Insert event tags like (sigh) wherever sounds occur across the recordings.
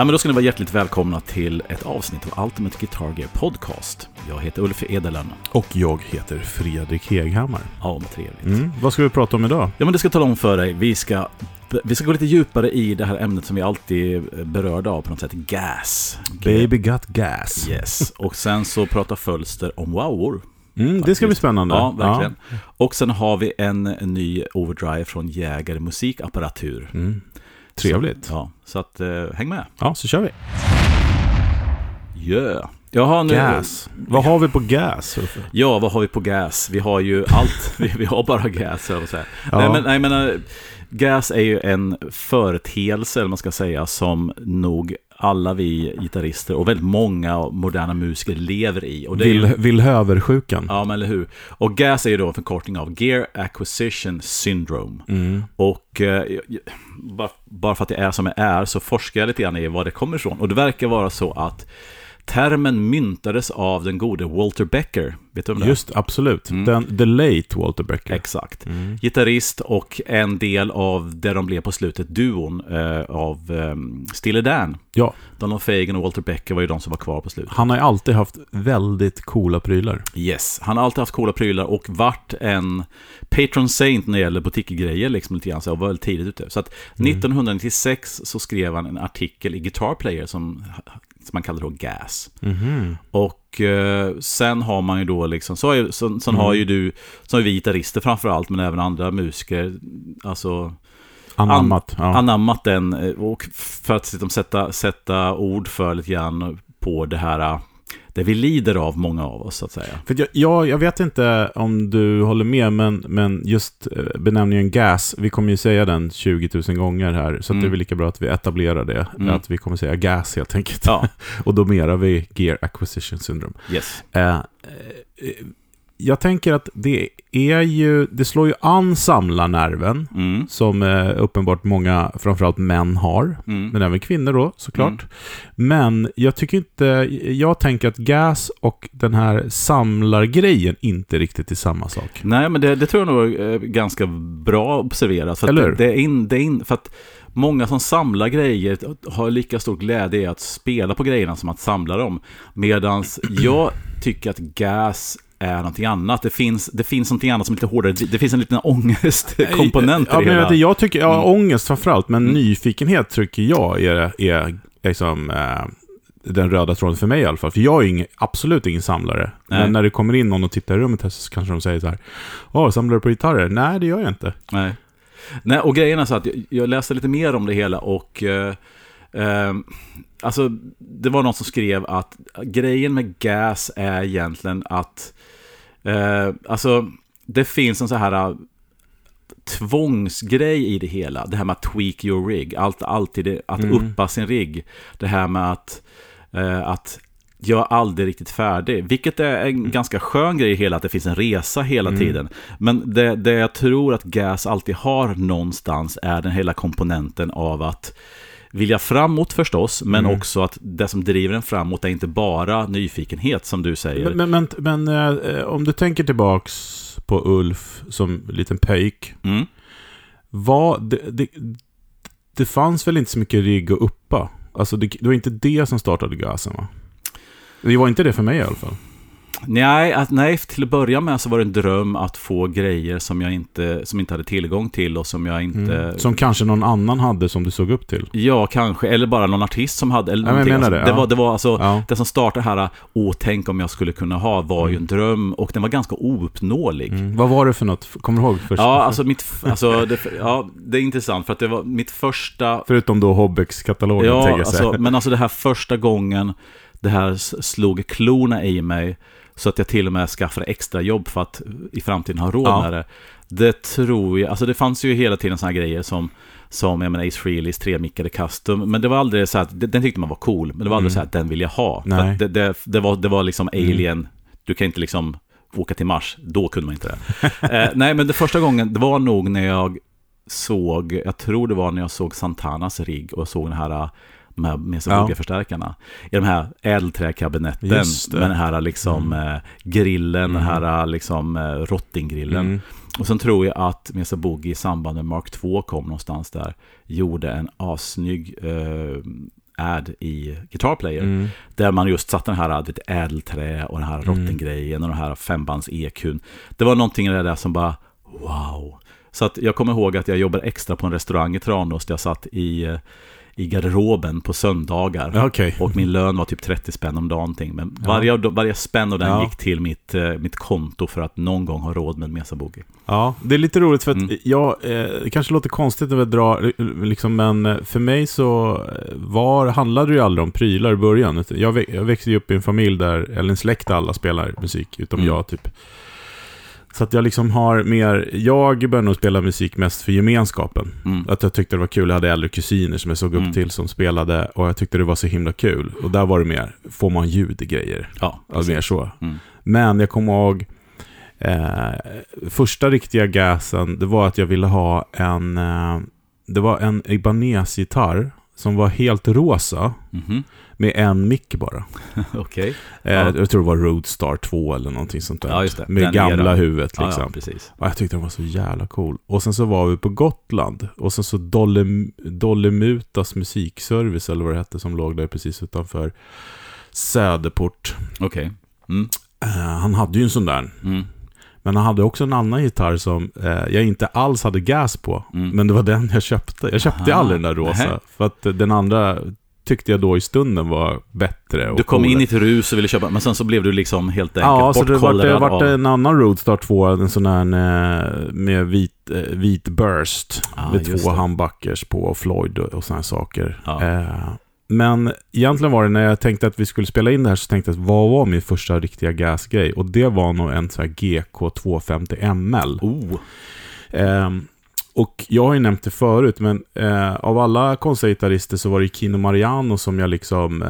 Ja, men då ska ni vara hjärtligt välkomna till ett avsnitt av Ultimate Guitar Gear Podcast. Jag heter Ulf Edelen. Och jag heter Fredrik Heghammar. Ja, vad trevligt. Mm. Vad ska vi prata om idag? Ja, men det ska jag tala om för dig. Vi ska, vi ska gå lite djupare i det här ämnet som vi alltid berörda av på något sätt. Gas. Baby got gas. Yes. Och sen så pratar Fölster om wowor. Mm, det ska bli spännande. Ja, verkligen. Och sen har vi en ny overdrive från Jäger musikapparatur. Mm. Trevligt. Så, ja, så att eh, häng med. Ja, så kör vi. Yeah. Jaha, nu... Gas. Vad har vi på gas? Ja, vad har vi på gas? Vi har ju allt. (laughs) vi, vi har bara gas, jag säga. Ja. Nej, men, nej, men äh, gas är ju en företeelse, eller man ska säga, som nog alla vi gitarrister och väldigt många moderna musiker lever i. Och det är Vill, Villhöversjukan. ja, men eller hur? Och GAS är ju då en förkortning av Gear Acquisition Syndrome. Mm. Och eh, bara, bara för att det är som det är så forskar jag lite grann i var det kommer ifrån. Och det verkar vara så att termen myntades av den gode Walter Becker. Vet du om det? Just, absolut. Mm. Den, the late Walter Becker. Exakt. Mm. Gitarrist och en del av det de blev på slutet, duon eh, av eh, Stille Dan. Ja, Donald Fagen och Walter Becker var ju de som var kvar på slutet. han har ju alltid haft väldigt coola prylar. Yes, han har alltid haft coola prylar och varit en patron saint när det gäller butikgrejer liksom lite grann, så jag var väldigt tidigt ute. Så att 1996 så skrev han en artikel i Guitar Player som, som man kallar då GAS. Mhm. Och eh, sen har man ju då liksom, så, har sen har ju du, så har vi gitarrister framförallt, men även andra musiker, alltså Anammat. ja. anammat den eh, och för att liksom, sätta, sätta ord för lite grann på det här, det vi lider av, många av oss så att säga. För jag, jag, jag vet inte om du håller med, men, men just eh, benämningen gas, vi kommer ju säga den 20 000 gånger här, så Mm. det är väl lika bra att vi etablerar det. Mm. Att vi kommer säga gas helt enkelt. Ja, (laughs) Och då menar vi Gear Acquisition Syndrome. yes. Eh, eh, jag tänker att det är ju, det slår ju an samlarnerven, Mm. som eh, uppenbart många, framförallt män har. Mm. Men även kvinnor då, såklart. Mm. Men jag tycker inte, jag tänker att gas och den här samlargrejen inte riktigt är samma sak. Nej, men det, det tror jag nog är ganska bra observerat. För att Eller hur? det, det, är in, det är in, för att många som samlar grejer har lika stor glädje i att spela på grejerna som att samla dem. Medan jag tycker att gas är någonting annat. Det finns, det finns någonting annat som är lite hårdare. Det finns en liten ångestkomponent i ja, det men hela. Jag tycker, ja, Mm. ångest framförallt, men Mm. nyfikenhet tycker jag är, är liksom, eh, den röda tråden för mig i alla fall. För jag är ing, absolut ingen samlare. Nej. Men när det kommer in någon och tittar i rummet här så kanske de säger så här. Åh, samlar du på gitarrer? Nej, det gör jag inte. Nej. Nej, och grejen är så att jag, jag läste lite mer om det hela och eh, eh, alltså det var någon som skrev att grejen med gas är egentligen att eh, alltså det finns en så här eh, tvångsgrej i det hela. Det här med att tweak your rig, allt, alltid att Mm. uppa sin rigg. Det här med att, eh, att jag är aldrig riktigt färdig. Vilket är en ganska skön grej i hela, att det finns en resa hela Mm. tiden. Men det, det jag tror att GAS alltid har någonstans är den hela komponenten av att vilja framåt förstås, men Mm. också att det som driver en framåt är inte bara nyfikenhet som du säger. Men, men, men, eh, om du tänker tillbaks på Ulf som liten pöjk. Mm. Vad, det, det, det fanns väl inte så mycket rigg att uppa? Alltså det, det var inte det som startade gasen va? Det var inte det för mig i alla fall. Nej, att, nej, till att börja med så var det en dröm att få grejer som jag inte, som inte hade tillgång till och som jag inte... Mm. Som kanske någon annan hade som du såg upp till. Ja, kanske. Eller bara någon artist som hade... Eller Ja, men menar alltså, det, det, ja. var, det var alltså... Ja. Det som startade här, åh, tänk om jag skulle kunna ha, var ju en dröm och den var ganska ouppnåelig. Mm. Vad var det för något? Kommer du ihåg? Först? Ja, alltså mitt... Alltså, det, ja, det är intressant för att det var mitt första... Förutom då Hobbex-katalogen, Ja, alltså, men alltså det här första gången det här slog klorna i mig så att jag till och med skaffade extra jobb för att i framtiden ha råd Ja. med det. Det tror jag, alltså det fanns ju hela tiden sådana grejer som som jag menar Ace Frehley's tremickade custom, men det var aldrig så att, den tyckte man var cool, men det var aldrig Mm. så att den vill jag ha. Det, det, det, var, det var liksom Mm. alien, du kan inte liksom åka till Mars, då kunde man inte det. (laughs) eh, nej, men det första gången, det var nog när jag såg, jag tror det var när jag såg Santanas rigg och såg den här de här Mesa Ja. förstärkarna I de här ädelträkabinetten med den här liksom eh, grillen, Mm. den här liksom eh, rottinggrillen. Mm. Och sen tror jag att Mesa Boogie i samband med Mark 2 kom någonstans där, gjorde en assnygg eh, ad i Guitar Player. Mm. Där man just satt den här lite ädelträ och den här Mm. rottengrejen och den här fembands EQn. Det var någonting i det där som bara wow. Så att jag kommer ihåg att jag jobbade extra på en restaurang i Tranås där jag satt i, eh, i garderoben på söndagar. Okej. Och min lön var typ 30 spänn om dagen. Men Ja. varje, varje spänn av den Ja. gick till mitt, eh, mitt konto för att någon gång ha råd med en Mesa Boogie. Ja, det är lite roligt för att Mm. jag, eh, det kanske låter konstigt när vi drar, liksom, men eh, för mig så var, handlade det ju aldrig om prylar i början. Jag växte ju upp i en familj där, eller en släkt där alla spelar musik, utom Mm. jag typ. Så att jag liksom har mer, jag började nog spela musik mest för gemenskapen. Mm. Att jag tyckte det var kul, jag hade äldre kusiner som jag såg upp Mm. till som spelade och jag tyckte det var så himla kul. Och där var det mer, får man ljud i grejer? Ja, Alltså mer så. Mm. Men jag kommer ihåg eh, första riktiga gasen, det var att jag ville ha en, eh, det var en Ibanez-gitarr som var helt rosa Mhm. Med en mick bara. (laughs) Okej. Eh, Ja. Jag tror det var Roadstar 2 eller någonting sånt där. Ja, just det. Med Den gamla eran. huvudet Ja, liksom. ja, precis. Och jag tyckte den var så jävla cool. Och sen så var vi på Gotland. Och sen så Dolle, Dollemutas musikservice eller vad det hette som låg där precis utanför Söderport. Okej. Mm. Eh, han hade ju en sån där. Mm. Men han hade också en annan gitarr som eh, jag inte alls hade gas på. Mm. Men det var den jag köpte. Jag köpte Aha, aldrig den där rosa. nähä. För att eh, den andra tyckte jag då i stunden var bättre. Du kom coolare. in i ett rus och ville köpa, men sen så blev du liksom helt enkelt Ja, så det vart, det bortkollrad vart av... en annan Roadstar 2, en sån här eh, med vit, eh, vit burst. Ja, med två det. humbuckers på och Floyd och, såna här saker. Ja. Eh, men egentligen var det när jag tänkte att vi skulle spela in det här så tänkte jag att vad var min första riktiga gasgrej? Och det var nog en sån här GK 250 ML. Oh, Ehm, och jag har ju nämnt det förut, men eh, av alla konstiga gitarrister så var det Kino Mariano som jag liksom eh,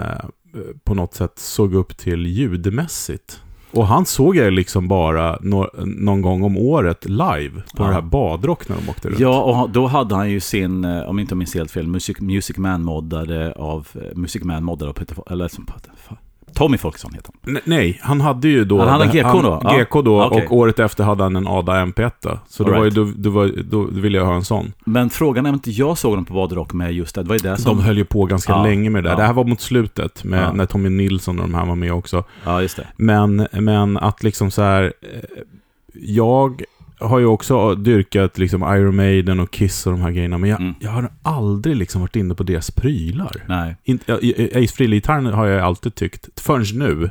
på något sätt såg upp till ljudmässigt. Och han såg jag liksom bara nå- någon gång om året live på Ja. det här badrock när de åkte runt. Ja, och då hade han ju sin, eh, om inte jag minns helt fel, Music, Music Man-moddade av, eh, Music Man-moddad av Peter, eller Tommy Folksson heter han. N- Nej, han hade ju då... Han hade en GK då? Ja. GK då, Okej. och året efter hade han en ADA MP1. Så då, var ju, då, då, då ville jag ha en sån. Men frågan är om inte jag såg dem på Badrock med just det, det var ju det som... De höll ju på ganska Ja, länge med det där. ja. Det här var mot slutet, med, Ja. när Tommy Nilsson och de här var med också. Ja, just det. Men, men att liksom så här... eh, Jag har ju också dyrkat liksom Iron Maiden och Kiss och de här grejerna, men jag, Mm. jag har aldrig liksom varit inne på deras prylar. Nej. Inte- ja, i- i- Ace Frehley-gitarren har jag alltid tyckt, förrän nu,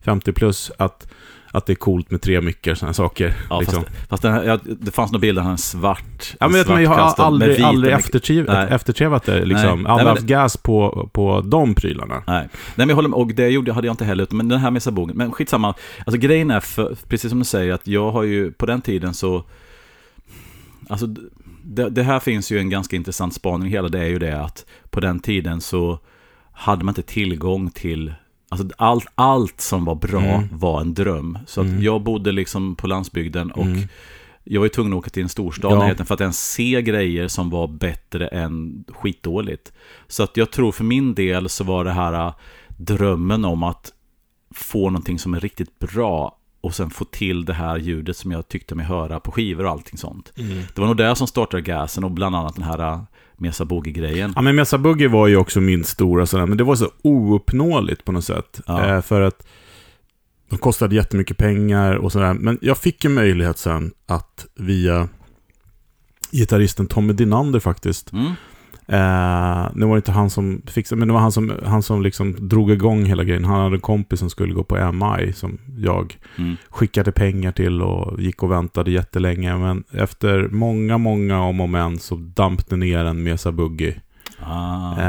50 plus, att, att det är coolt med tre mickar och sådana saker. Ja, liksom. fast, fast den här, ja, det fanns några bilder, han är svart. Ja, en men vet man, jag har aldrig, aldrig eftertrevat, det. Liksom. Nej. Aldrig Nej, men haft gas på, på de prylarna. Nej, Nej men jag håller med, och det gjorde, hade jag inte heller, men den här med sabogen, men skitsamma. Alltså grejen är, för, precis som du säger, att jag har ju på den tiden så, alltså det, det här finns ju en ganska intressant spaning, hela det är ju det att på den tiden så hade man inte tillgång till, alltså allt, allt som var bra Mm. var en dröm. Så att Mm. jag bodde liksom på landsbygden och Mm. jag var ju tvungen att åka till en storstad Ja. för att ens se grejer som var bättre än skitdåligt. Så att jag tror för min del så var det här äh, drömmen om att få någonting som är riktigt bra och sen få till det här ljudet som jag tyckte mig höra på skivor och allting sånt. Det var nog det som startade gasen och bland annat den här äh, Mesa Boogie-grejen. Ja, men Mesa Boogie var ju också min stora sådär, men det var så ouppnåeligt på något sätt. Ja. Eh, för att de kostade jättemycket pengar och sådär. Men jag fick en möjlighet sen att via gitarristen Tommy Dinander faktiskt. Mm. Eh, nu var det inte han som fixade, men det var han som, han som liksom drog igång hela grejen. Han hade en kompis som skulle gå på MI som jag Mm. skickade pengar till och gick och väntade jättelänge. Men efter många, många om och men så damp det ner en Mesa Boogie. Ah.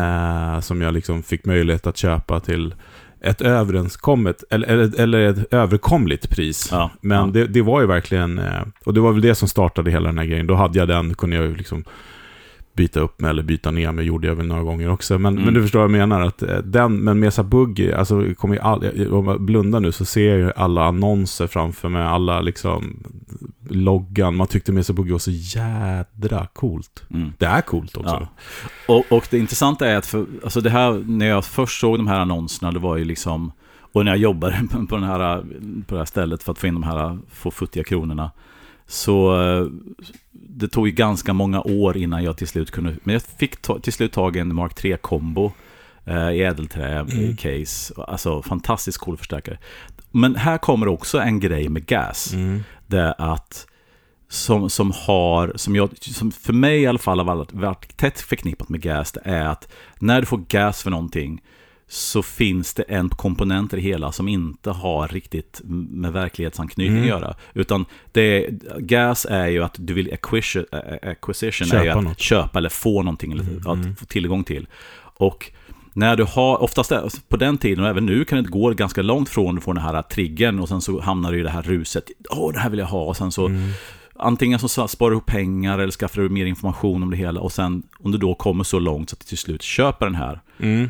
Eh, som jag liksom fick möjlighet att köpa till ett överenskommet, eller, eller, eller ett överkomligt pris. Ja, Men ja. det, det var ju verkligen, eh, och det var väl det som startade hela den här grejen. Då hade jag den, kunde jag ju liksom byta upp med eller byta ner med, gjorde jag väl några gånger också. Men, Mm. men du förstår vad jag menar, att eh, den, men Mesa Boogie, alltså kommer ju all, jag- om jag blundar nu så ser jag ju alla annonser framför mig, alla liksom loggan. Man tyckte Mesa Boogie var så jädra coolt. Mm. Det är coolt också. Ja. Och, och det intressanta är att för, alltså det här, när jag först såg de här annonserna, det var ju liksom, och när jag jobbade (laughs) på, den här, på det här stället för att få in de här få futtiga kronorna, så eh, det tog ju ganska många år innan jag till slut kunde, men jag fick ta, till slut tag i en Mark 3-kombo eh, i ädelträ, mm. case. Alltså fantastiskt cool förstärkare. Men här kommer också en grej med gas. Mm. Det att som, som har, som, jag, som för mig i alla fall har varit tätt förknippat med gas, det är att när du får gas för någonting så finns det en komponent i det hela som inte har riktigt med verklighetsanknytning mm. att göra. Utan det, gas är ju att du vill acquisition, acquisition köpa är ju att något. köpa eller få någonting, eller mm. att få tillgång till. Och när du har, oftast på den tiden och även nu kan det gå ganska långt från du får den här triggern och sen så hamnar du i det här ruset. Åh, det här vill jag ha. Och sen så mm. antingen så sparar du pengar eller skaffar du mer information om det hela. Och sen om du då kommer så långt så att du till slut köper den här. Mm.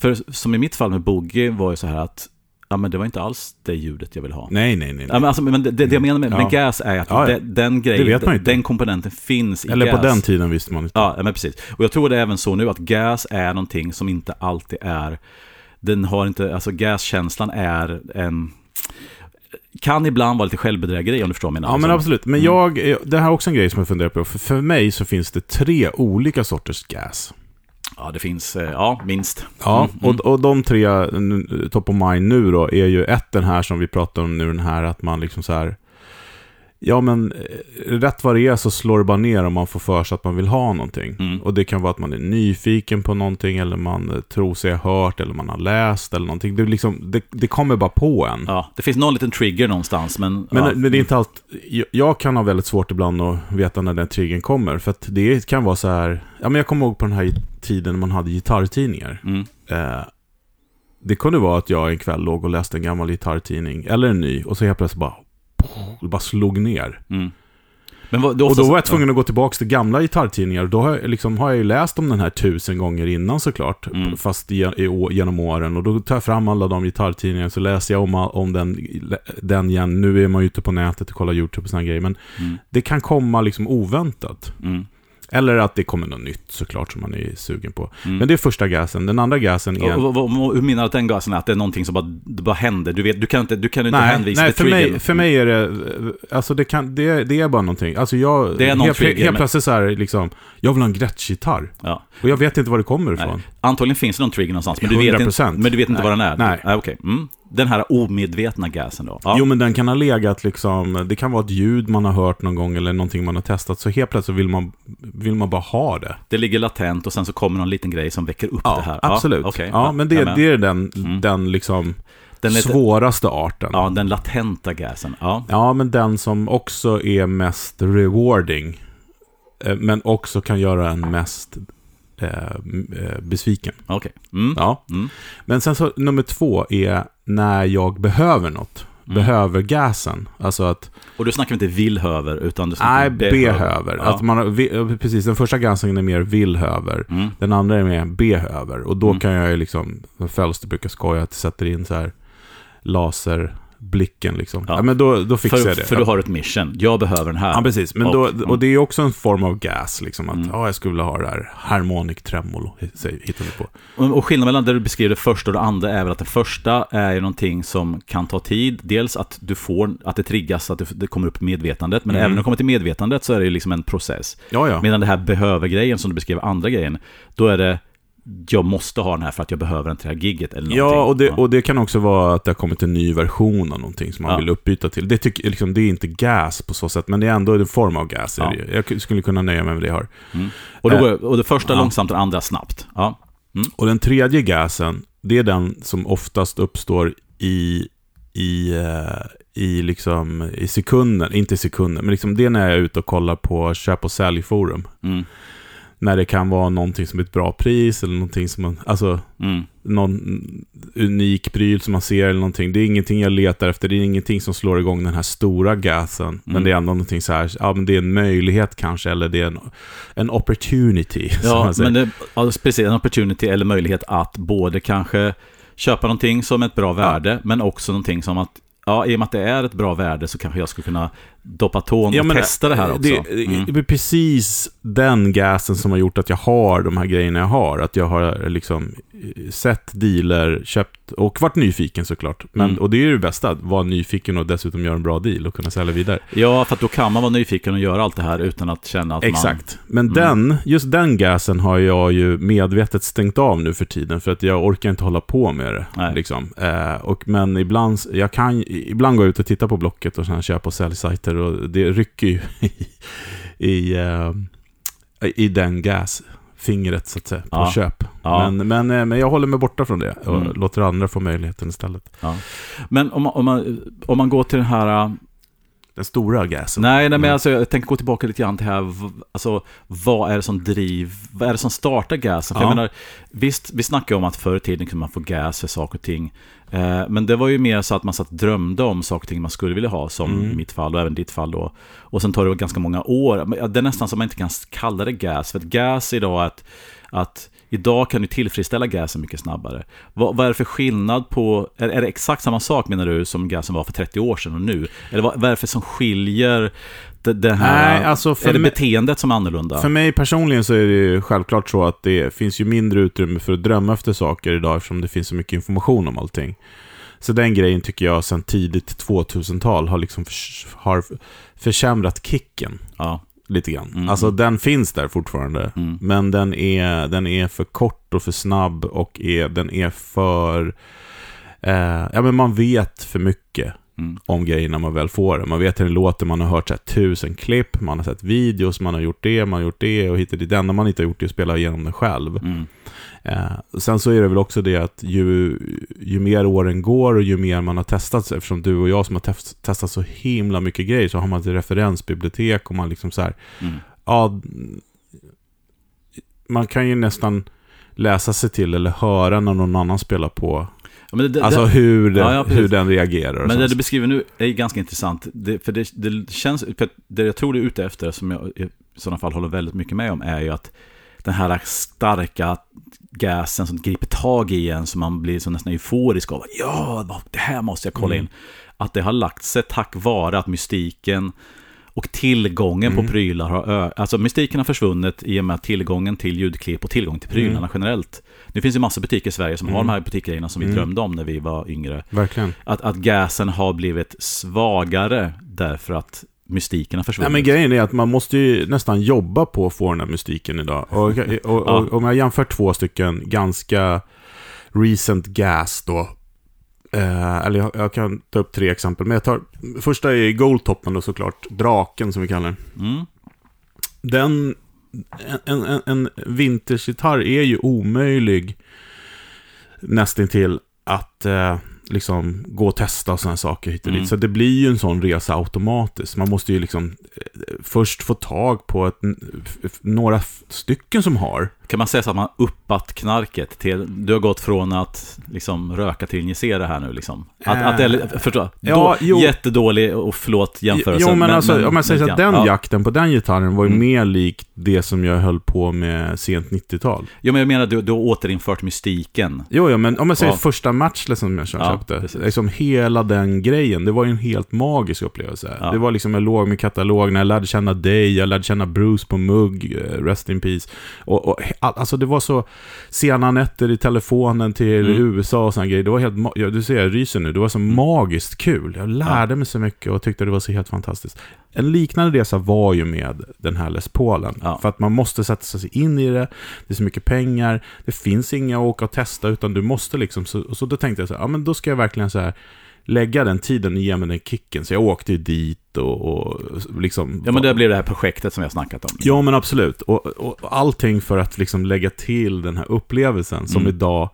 För som i mitt fall med Boogie var ju så här att Ja men det var inte alls det ljudet jag ville ha. Nej, nej, nej. Ja, men, alltså, men det, det jag menar med, ja. med gas är att ja. Den, den grejen, den, komponenten finns i Eller gas. på den tiden visste man inte. Ja, men precis. Och jag tror det är även så nu att gas är någonting som inte alltid är, den har inte, alltså gaskänslan är en kan ibland vara lite självbedrägeri om du förstår mina Ja, men absolut. Men mm. jag, det här är också en grej som jag funderar på. För, för mig så finns det tre olika sorters gas. Ja, det finns, eh, ja, minst. Ja, mm, och, mm. och de tre, top of mind nu då, är ju ett den här som vi pratar om nu, den här att man liksom så här, Ja men eh, rätt vad det är så slår det bara ner om man får för sig att man vill ha någonting. Mm. Och det kan vara att man är nyfiken på någonting eller man eh, tror sig ha hört eller man har läst eller någonting. Det, liksom, det, det kommer bara på en. Ja, det finns någon liten trigger någonstans men... Men, ja. men det är inte allt... Jag kan ha väldigt svårt ibland att veta när den triggern kommer. För att det kan vara så här... Ja men jag kommer ihåg på den här tiden när man hade gitarrtidningar. Mm. Eh, det kunde vara att jag en kväll låg och läste en gammal gitarrtidning, eller en ny, och så helt plötsligt bara det bara slog ner. Mm. Vad, och då var jag tvungen att gå tillbaka till gamla gitarrtidningar. Då har jag, liksom, har jag ju läst om den här tusen gånger innan såklart. Mm. Fast i, i, genom åren. Och då tar jag fram alla de gitarrtidningarna. Så läser jag om, om den, den igen. Nu är man ju ute på nätet och kollar YouTube och sådana grejer. Men mm. det kan komma liksom oväntat. Mm. Eller att det kommer något nytt såklart som man är sugen på. Mm. Men det är första gasen. Den andra gasen är... Och, och, och, hur menar du att den gasen är? Att det är någonting som bara, bara händer? Du, vet, du kan inte, du kan inte nej, hänvisa nej, till för mig, för mig är det... Alltså det, kan, det, det är bara någonting. Alltså jag... Det är någon helt, trigger, helt plötsligt så här liksom... Jag vill ha en Gretsch-gitarr. Ja. Och jag vet inte var det kommer ifrån. Nej. Antagligen finns det någon trigger någonstans, men du vet inte, men du vet inte nej. vad den är. Nej. nej okay. Mm. Den här omedvetna gasen då? Ja. Jo, men den kan ha legat liksom, det kan vara ett ljud man har hört någon gång eller någonting man har testat. Så helt plötsligt vill man, vill man bara ha det. Det ligger latent och sen så kommer någon liten grej som väcker upp ja, det här. Absolut. Ja, okay. ja men det, det är den, mm. den liksom den lite, svåraste arten. Ja, den latenta gasen. Ja. ja, men den som också är mest rewarding. Eh, men också kan göra en mest eh, eh besviken. Okej. Okay. Mm. Ja. Mm. Men sen så nummer två är när jag behöver något. Mm. Behöver gasen. Alltså att... Och du snackar inte villhöver, utan du snackar Nej, behöver. behöver. Ja. Att man, precis, den första gasen är mer villhöver. Mm. Den andra är mer behöver. Och då mm. kan jag ju liksom, Fölster brukar skoja att sätter in så här laser blicken liksom. Ja. ja men då, då fixar för, jag det. För du har ett mission. Jag behöver den här. Ja, precis. Men och, då, och det är också en form av gas, liksom. Att mm. ja, jag skulle vilja ha det här harmonic tremolo, hittar vi på. Och, och skillnaden mellan det du beskriver det första och det andra är väl att det första är ju någonting som kan ta tid. Dels att du får, att det triggas, att det, kommer upp medvetandet. Men mm. även när det kommer till medvetandet så är det ju liksom en process. Ja, ja. Medan det här behöver-grejen som du beskriver andra grejen, då är det jag måste ha den här för att jag behöver den till det här gigget eller Ja, och det, och det kan också vara att det har kommit en ny version av någonting som man ja. vill uppbyta till. Det, tycker, liksom, det är inte gas på så sätt, men det är ändå en form av gas. Ja. Jag skulle kunna nöja mig med det jag har. Mm. Och, då, eh, och det första ja. långsamt, det andra snabbt. Ja. Mm. Och den tredje gasen, det är den som oftast uppstår i, i, uh, i, liksom, i sekunder, inte sekunder, men liksom det är när jag är ute och kollar på köp och säljforum. Mm när det kan vara någonting som är ett bra pris eller någonting som man, alltså, mm. någon unik pryl som man ser eller någonting. Det är ingenting jag letar efter, det är ingenting som slår igång den här stora gasen. Mm. Men det är ändå någonting så här, ja men det är en möjlighet kanske, eller det är en, en opportunity. (laughs) Ja, men det, alltså, precis, en opportunity eller möjlighet att både kanske köpa någonting som ett bra värde, ja. men också någonting som att ja, i och med att det är ett bra värde så kanske jag skulle kunna Dopaton och Ja, testa det här också. Det, Mm. det är precis den gasen som har gjort att jag har de här grejerna jag har. Att jag har liksom eh, sett dealer, köpt och varit nyfiken såklart. Men, Mm. Och det är ju det bästa, att vara nyfiken och dessutom göra en bra deal och kunna sälja vidare. Ja, för att då kan man vara nyfiken och göra allt det här utan att känna att Exakt. Men Mm. den, just den gasen har jag ju medvetet stängt av nu för tiden. För att jag orkar inte hålla på med det. Nej. Liksom. Eh, och, men ibland, jag kan, ibland går jag ut och tittar på Blocket och sen köpa och säljsajter. Och det rycker ju (laughs) i, i, eh, i den gasfingret så att säga, på Ja. köp. Ja. Men, men, eh, men jag håller mig borta från det och Mm. låter andra få möjligheten istället. man... Men om man, om, man, om man går till den här... äh, Den stora gasen. Nej, nej men Mm. alltså, jag tänker gå tillbaka lite grann till här, alltså, vad är det som driv, vad är det som startar gasen? För Ja. jag menar, visst, vi snackar om att förr i tiden kunde man få gas för saker och ting. Eh, men det var ju mer så att man satt drömde om saker och ting man skulle vilja ha, som Mm. i mitt fall och även ditt fall då. Och sen tar det ganska många år. Det är nästan som man inte kan kalla det gas, för att gas idag är att, att Idag kan du tillfredsställa gasen mycket snabbare. Vad, vad är det för skillnad på, är, är det exakt samma sak menar du som gasen var för 30 år sedan och nu? Eller vad, vad är det för som skiljer det, här, Nej, alltså för mig- beteendet som är annorlunda? För mig personligen så är det ju självklart så att det finns ju mindre utrymme för att drömma efter saker idag eftersom det finns så mycket information om allting. Så den grejen tycker jag sedan tidigt 2000-tal har liksom förs- har försämrat kicken Ja. lite grann. Mm. Alltså den finns där fortfarande. Mm. Men den är, den är för kort och för snabb och är, den är för... Eh, ja men man vet för mycket Mm. om grejerna man väl får det. Man vet hur det låter, man har hört så här, tusen klipp, man har sett videos, man har gjort det, man har gjort det och hittat det. Det enda man inte har gjort är att spela igenom det själv. Mm. Eh, sen så är det väl också det att ju, ju mer åren går och ju mer man har testat, eftersom du och jag som har test, testat så himla mycket grejer, så har man ett referensbibliotek och man liksom så här, Mm. ja, man kan ju nästan läsa sig till eller höra när någon annan spelar på, men det, alltså det, hur, det, Ja, ja, hur den reagerar. Men det sånt. du beskriver nu är ganska intressant. Det, för det, det känns, för det jag tror du är ute efter, som jag i sådana fall håller väldigt mycket med om, är ju att den här starka gasen som griper tag i en, som man blir så nästan euforisk av. Ja, det här måste jag kolla Mm. in. Att det har lagt sig tack vare att mystiken och tillgången Mm. på prylar har ökat. Alltså mystiken har försvunnit i och med tillgången till ljudklipp och tillgång till prylarna Mm. generellt. Nu finns det massa butiker i Sverige som har Mm. de här butikgrejerna som vi Mm. drömde om när vi var yngre. Verkligen. Att, att gasen har blivit svagare därför att mystiken har Nej, försvunnit. men grejen är att man måste ju nästan jobba på att få den här mystiken idag. Och, och, och, Ja. om jag jämför två stycken ganska recent gas då. Eh, eller jag, jag kan ta upp tre exempel. Men jag tar, första är Goldtoppen då såklart. Draken som vi kallar den. Mm. Den, en, en, en vintagegitarr är ju omöjlig nästintill att eh, liksom gå och testa och sådana saker hit och dit. Mm. Så det blir ju en sån resa automatiskt. Man måste ju liksom eh, först få tag på ett, några stycken som har. Kan man säga så att man uppat knarket till, du har gått från att liksom röka till injicera här nu liksom? Att, Äh. att det är, förstå, Ja, då, jättedålig och förlåt jämförelse. Jo, men, alltså, om man säger så att den ja. jakten på den gitarren var ju Mm. mer lik det som jag höll på med sent 90-tal. Jo, men jag menar, du, du har återinfört mystiken. Jo, jo, men om man säger Ja. första Matchless som jag Ja, köpte. precis. liksom hela den grejen, det var ju en helt magisk upplevelse. Ja. Det var liksom, jag låg med katalog när jag lärde känna dig, jag lärde känna Bruce på mugg, eh, Rest in Peace. Och, och, alltså det var så sena nätter i telefonen till Mm. USA och sådana grejer. Det var helt, ja, du ser jag ryser nu, det var så Mm. magiskt kul. Jag lärde mig så mycket och tyckte det var så helt fantastiskt. En liknande resa var ju med den här Les Paulen. Ja. För att man måste sätta sig in i det, det är så mycket pengar, det finns inga att åka och testa, utan du måste liksom, så, så då tänkte jag så här, ja men då ska jag verkligen så här, lägga den tiden och ge mig den kicken. Så jag åkte ju dit och, och liksom... Ja, men det blir det här projektet som har snackat om. Ja, men absolut. Och, och, allting för att liksom lägga till den här upplevelsen som Mm. idag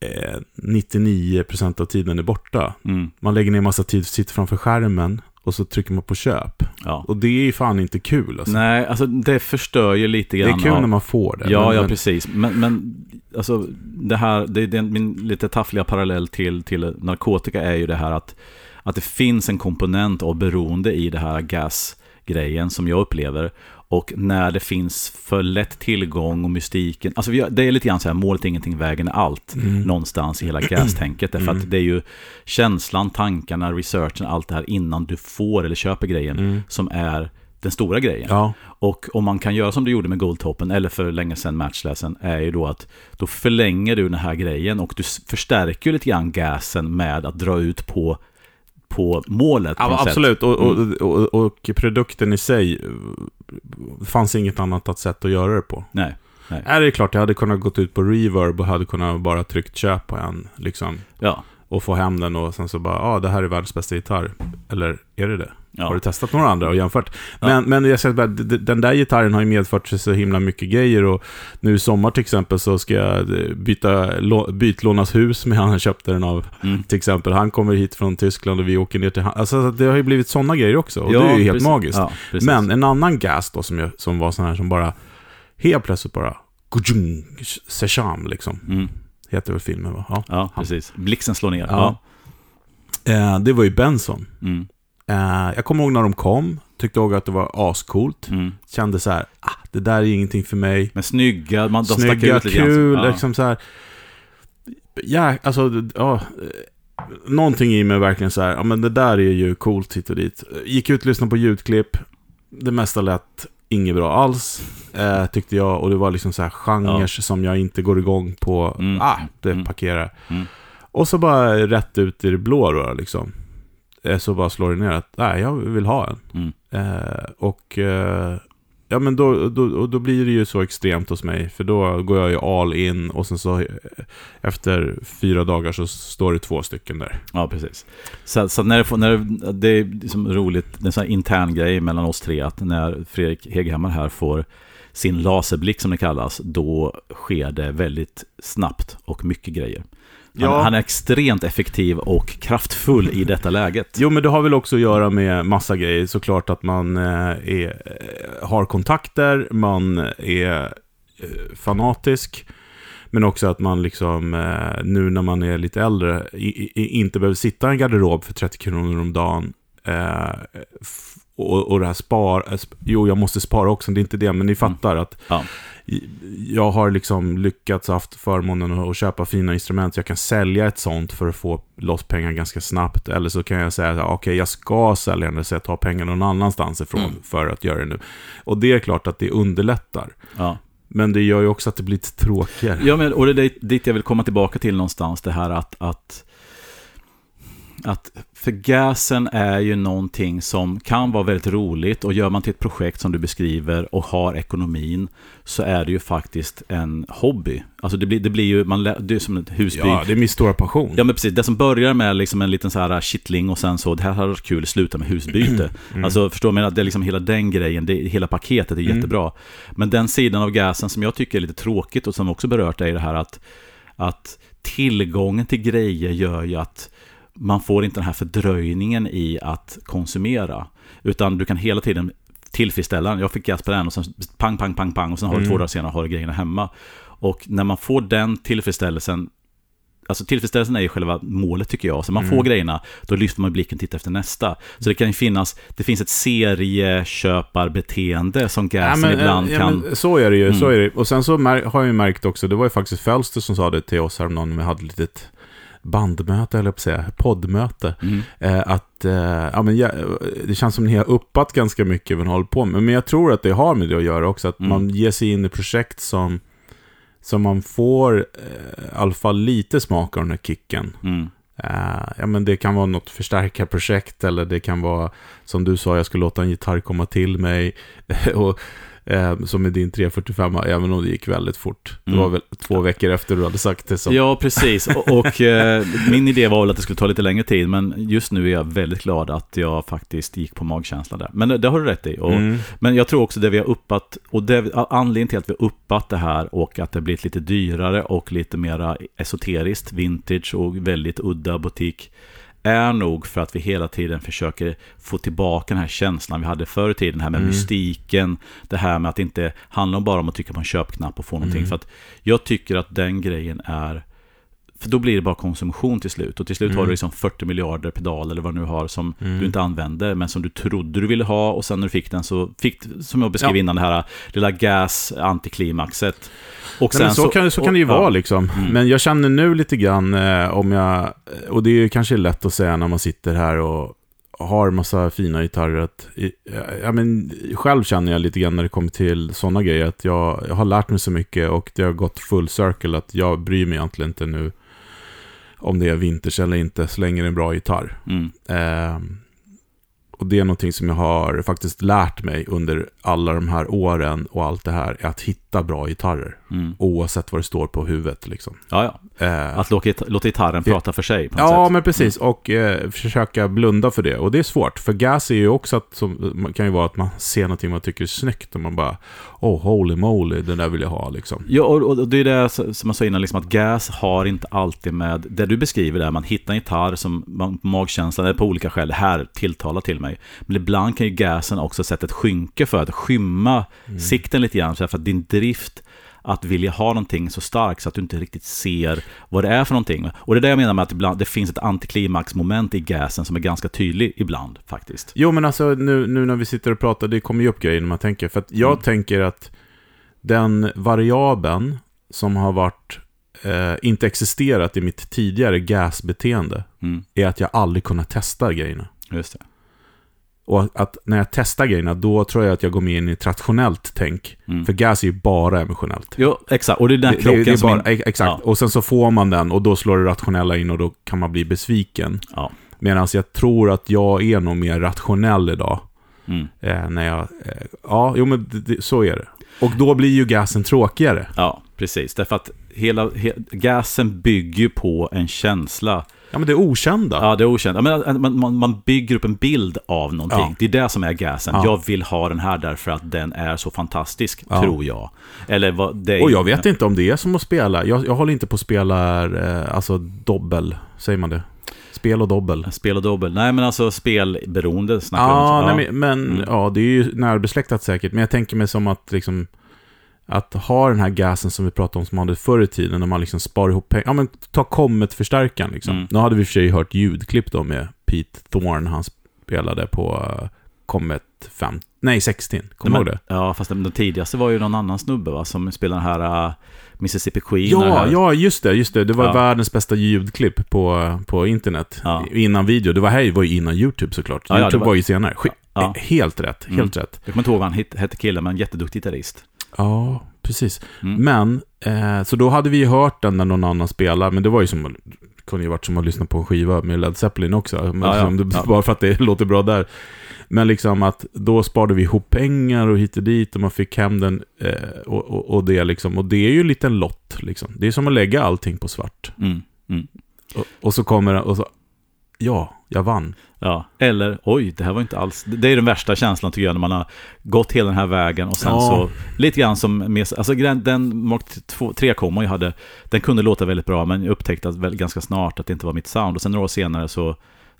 eh, 99% av tiden är borta. Mm, Man lägger ner massa tid, sitter framför skärmen och så trycker man på köp. ja. Och det är ju fan inte kul alltså. Nej, alltså det förstör ju lite det grann. är kul av- när man får det. Ja, men, ja, men- precis. Men, men alltså, det här, det, det, min lite taffliga parallell till, till narkotika är ju det här att, att det finns en komponent av beroende i det här gas grejen som jag upplever. Och när det finns för lätt tillgång och mystiken. Alltså det är lite grann så här, målet är ingenting, vägen är allt. Mm. Någonstans i hela gas-tänket. Därför mm. att det är ju känslan, tankarna, researchen, allt det här innan du får eller köper grejen. Mm. Som är den stora grejen. Ja. Och om man kan göra som du gjorde med Goldtoppen, eller för länge sedan Matchlessen, är ju då att då förlänger du den här grejen och du förstärker lite grann gasen med att dra ut på på målet. På ja, absolut, och, och, mm. och, och, produkten i sig, det fanns inget annat att sätt att göra det på. Nej. Nej. Är det klart, jag hade kunnat gått ut på reverb och hade kunnat bara tryckt köp på en, liksom. Ja. Och få hem den och sen så bara, ja, ah, det här är världens bästa gitarr. Eller är det det? Ja. Har du testat några andra och jämfört? Men, ja. men jag säger bara, den där gitarren har ju medfört sig så himla mycket grejer och nu i sommar till exempel så ska jag eh, byta, bytlånas hus med han köpte den av. Mm. Till exempel, han kommer hit från Tyskland och vi åker ner till han. Alltså det har ju blivit sådana grejer också och ja, det är ju helt precis. magiskt. men en annan gas då som, jag, som var sån här som bara, helt plötsligt bara, Sesham liksom. Mm. Heter väl filmen va? Ja, precis. Blixten slår ner. Ja. Eh, det var ju Benson. Mm. Eh, jag kommer ihåg när de kom, tyckte också att det var ascoolt. Mm. Kände så här, ah, det där är ingenting för mig. Men snygga, man, de snygga, ut lite kul, ja. liksom så här. Ja, alltså, ja. Någonting i mig verkligen så här, ja men det där är ju coolt hit och dit. Gick ut och lyssnade på ljudklipp. Det mesta lät inget bra alls, eh, tyckte jag. Och det var liksom så här genrer ja. som jag inte går igång på. Mm. Ah, det mm. parkerar. Mm. Och så bara rätt ut i det blå då, liksom. Eh, så bara slår det ner att nej, jag vill ha en. Mm. Eh, och eh, ja, men då, då, då blir det ju så extremt hos mig. För då går jag ju all in och sen så eh, efter fyra dagar så står det två stycken där. Ja, precis. Så, så när, det, när det, det är liksom roligt, det är en sån här intern grej mellan oss tre, att när Fredrik Heghammar här får sin laserblick som det kallas, då sker det väldigt snabbt och mycket grejer. Han, ja. han, är extremt effektiv och kraftfull i detta läget. Jo, men det har väl också att göra med massa grejer. Såklart att man eh, är, eh, har kontakter, man är eh, fanatisk. Men också att man liksom, nu när man är lite äldre, inte behöver sitta i en garderob för 30 kronor om dagen. Och, och det här spar, jo jag måste spara också, det är inte det, men ni fattar att ja jag har liksom lyckats haft förmånen att köpa fina instrument, så jag kan sälja ett sånt för att få loss pengar ganska snabbt. Eller så kan jag säga, okej, okay, jag ska sälja det, så jag tar pengar någon annanstans ifrån mm. för att göra det nu. Och det är klart att det underlättar. Ja. Men det gör ju också att det blir lite tråkigare. Ja, men, och det är dit jag vill komma tillbaka till någonstans, det här att, att att för gasen är ju någonting som kan vara väldigt roligt och gör man till ett projekt som du beskriver och har ekonomin så är det ju faktiskt en hobby. Alltså det blir, det blir ju, man, det är som ett husbygg. Ja, det är min stora passion. Ja, men precis. Det som börjar med liksom en liten så här kittling och sen så, det här hade varit kul, sluta med husbyte. (clears throat) Mm. Alltså förstår man att det är liksom hela den grejen, det, hela paketet är mm. jättebra. Men den sidan av gasen som jag tycker är lite tråkigt och som också berört är det här att, att tillgången till grejer gör ju att man får inte den här fördröjningen i att konsumera. Utan du kan hela tiden tillfredsställa den. Jag fick gas på den och sen pang, pang, pang, pang och sen har du mm. två dagar senare har du grejerna hemma. Och när man får den tillfredsställelsen Alltså tillfredsställelsen är ju själva målet tycker jag. Så man mm. får grejerna, då lyfter man blicken och tittar efter nästa. Så det kan ju finnas, det finns ett serieköparbeteende som gasen ja, men, ibland ja, kan... så är det ju, mm. så är det. Och sen så har jag ju märkt också, det var ju faktiskt Fölster som sa det till oss häromdagen vi hade ett litet bandmöte, eller på säga, poddmöte. Mm. Eh, att eh, ja, men, ja, det känns som ni har uppat ganska mycket vad ni håller på med. Men jag tror att det har med det att göra också. Att mm. man ger sig in i projekt som, som man får eh, i alla fall lite smak av den här kicken. Mm. Uh, ja, men det kan vara något förstärkarprojekt eller det kan vara som du sa, jag ska låta en gitarr komma till mig. (laughs) och Eh, som med din 345, även om det gick väldigt fort. Det var mm. väl två veckor efter du hade sagt det. Så. Ja, precis. Och, och eh, min idé var väl att det skulle ta lite längre tid, men just nu är jag väldigt glad att jag faktiskt gick på magkänsla där. Men det, det har du rätt i. Och, mm. Men jag tror också det vi har uppat, och det, anledningen till att vi har uppat det här och att det blivit lite dyrare och lite mera esoteriskt, vintage och väldigt udda butik, är nog för att vi hela tiden försöker få tillbaka den här känslan vi hade förr i tiden, det här med mm. mystiken, det här med att det inte handlar bara om att trycka på en köpknapp och få någonting. Mm. För att jag tycker att den grejen är För då blir det bara konsumtion till slut. Och till slut Mm. har du liksom 40 miljarder pedal eller vad du nu har som Mm. du inte använder, men som du trodde du ville ha. Och sen när du fick den så fick, som jag beskrev Ja. innan, det här lilla gas antiklimaxet. Och Nej, men så, kan, så kan det ju och- vara ja. liksom. Mm. Men jag känner nu lite grann eh, om jag, och det är ju kanske lätt att säga när man sitter här och har massa fina gitarrer. Att, ja, men, själv känner jag lite grann när det kommer till sådana grejer att jag, jag har lärt mig så mycket och det har gått full circle att jag bryr mig egentligen inte nu om det är vinters eller inte, så länge det är en bra gitarr. Mm. Ehm, och det är någonting som jag har faktiskt lärt mig under alla de här åren och allt det här, är att hitta bra gitarrer. Mm. Oavsett vad det står på huvudet liksom. Ja, ja. Eh, Att låta, låta gitarren Det- prata för sig på något ja, sätt. Mm. men precis. Och eh, försöka blunda för det. Och det är svårt. För gas är ju också att, som, kan ju vara att man ser någonting man tycker är snyggt och man bara, oh holy moly, det där vill jag ha liksom. Ja, och, och det är det som man sa innan, liksom att gas har inte alltid med det du beskriver där, man hittar en gitarr som man, magkänslan, eller på olika skäl, det här tilltalar till mig. Men ibland kan ju gasen också sätta ett skynke för att skymma Mm. sikten lite grann, för att din drift att vilja ha någonting så stark så att du inte riktigt ser vad det är för någonting. Och det är det jag menar med att ibland, det finns ett antiklimaxmoment i gasen som är ganska tydlig ibland faktiskt. Jo, men alltså nu, nu när vi sitter och pratar, det kommer ju upp grejer när man tänker. För att jag Mm. tänker att den variabeln som har varit, eh, inte existerat i mitt tidigare gasbeteende, Mm, är att jag aldrig kunnat testa grejerna. just det. Och att när jag testar grejerna, då tror jag att jag går med in i ett rationellt tänk. Mm. För gas är ju bara emotionellt. Jo, exakt. Och det är den Det- krocken det, är som... bara, in- ex- Exakt. Ja. Och sen så får man den och då slår det rationella in och då kan man bli besviken. Ja. Medan jag tror att jag är nog mer rationell idag. Mm. Eh, när jag, eh, ja, jo men det, så är det. Och då blir ju gasen tråkigare. Ja, precis. Därför att hela, he, gasen bygger på en känsla. Ja, men det är okända. Ja, det. Ja, men, äh, man, man, man bygger upp en bild av någonting. Ja. Det är det som är gasen. Ja. Jag vill ha den här därför att den är så fantastisk, Ja. tror jag. Eller vad det är. Och jag vet inte om det är som att spela. Jag, jag håller inte på att spela, eh, alltså dobbel, säger man det? Spel och dobbel. Spel och dobbel. Nej, men alltså spelberoende snackar Ja, om. nej, men, men Mm. ja, det är ju närbesläktat säkert. Men jag tänker mig som att liksom att ha den här gasen som vi pratade om som man hade förr i tiden, när man liksom sparar ihop pengar. Ja, men ta Comet-förstärkaren liksom. Mm. Nu hade vi i och för sig hört ljudklipp då med Pete Thorne, han spelade på uh, Comet 5, nej 16, kommer du ihåg det? Ja, fast den, den tidigaste var ju någon annan snubbe va? Som spelade den här uh, Mississippi Queen. Ja, här. ja, just det, just det. Det var Ja. världens bästa ljudklipp på, på internet. Ja. Innan video. Det var här var ju innan YouTube såklart. Ja, YouTube var... var- ju senare. Helt rätt, helt Mm. rätt. Jag kommer inte ihåg vad han hette killen, men en jätteduktig gitarrist. Ja, precis. Mm. Men, eh, så då hade vi hört den när någon annan spelade, men det var ju som, kunde ju varit som att lyssna på en skiva med Led Zeppelin också. Men Ja, liksom, det, Ja. Bara för att det låter bra där. Men liksom att då sparade vi ihop pengar och hit och dit och man fick hem den eh, och, och, och det liksom. Och det är ju en liten lott liksom. Det är som att lägga allting på svart. Mm. Mm. Och, och så kommer den och så, ja, jag vann. Ja, eller oj, det här var inte alls... Det är den värsta känslan tycker jag, när man har gått hela den här vägen och sen Ja. så... Lite grann som med... Alltså den, Mark 3-komma jag hade, den kunde låta väldigt bra, men jag upptäckte att väl, ganska snart att det inte var mitt sound. Och sen några år senare så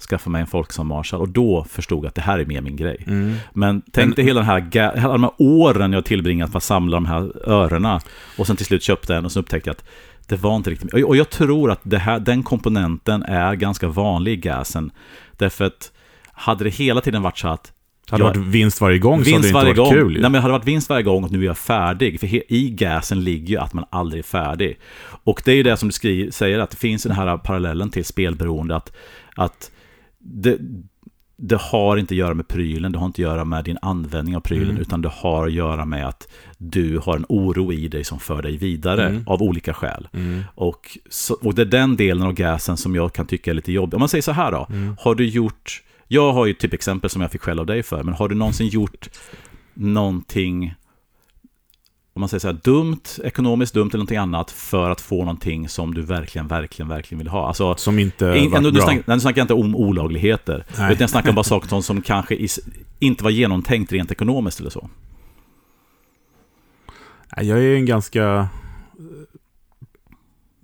skaffade mig en Folksam Marshall och då förstod jag att det här är mer min grej. Men tänk dig hela, den här, alla de här åren jag tillbringat för att samla de här örena och sen till slut köpte en och så upptäckte jag att det var inte riktigt... Och jag tror att här, den komponenten är ganska vanlig i gasen. Därför att hade det hela tiden varit så att Hade det varit vinst varje gång så hade vinst det inte varit gång. kul ju. Nej, men hade det varit vinst varje gång och nu är jag färdig. För i gasen ligger ju att man aldrig är färdig. Och det är ju det som du skriver, säger, att det finns den här parallellen till spelberoende. Att, att det, det har inte att göra med prylen, det har inte att göra med din användning av prylen, Mm. utan det har att göra med att du har en oro i dig som för dig vidare Mm. av olika skäl. Mm. Och, så, och det är den delen av gasen som jag kan tycka är lite jobbig. Om man säger så här då, Mm. har du gjort, jag har ju typ exempel som jag fick skäll av dig för, men har du någonsin gjort någonting, om man säger så här, dumt, ekonomiskt dumt eller någonting annat för att få någonting som du verkligen, verkligen, verkligen vill ha? Alltså, Som inte in, nu, bra. snackar, nu snackar jag inte om olagligheter, Nej. utan jag snackar bara (laughs) saker som, som kanske is, inte var genomtänkt rent ekonomiskt eller så. Jag är en ganska eh,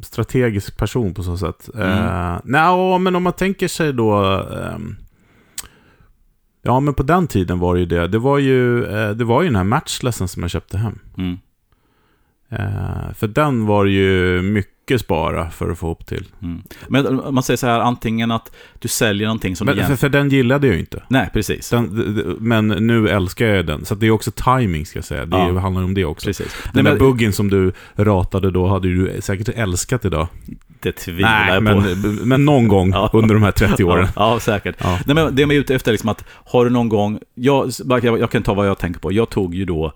strategisk person på så sätt. Mm. Eh, nej, men om man tänker sig då... ehm, ja, men på den tiden var det ju det. Det var ju, eh, det var ju den här matchlessen som jag köpte hem. Mm. Eh, för den var ju mycket spara för att få ihop till. Mm. Men man säger så här, antingen att du säljer någonting som Men, du för, för den gillade jag ju inte. Nej, precis. Den, men nu älskar jag den. Så det är också timing ska jag säga. Det Ja. handlar om det också. precis. Den Nej, där men, buggen som du ratade då hade du säkert älskat idag. det tvivlar jag men, på. men någon gång (laughs) Ja. under de här 30 åren. Ja, ja säkert. Ja. Nej, men det jag är ute efter är liksom att, har du någon gång, jag, jag, jag kan ta vad jag tänker på. Jag tog ju då,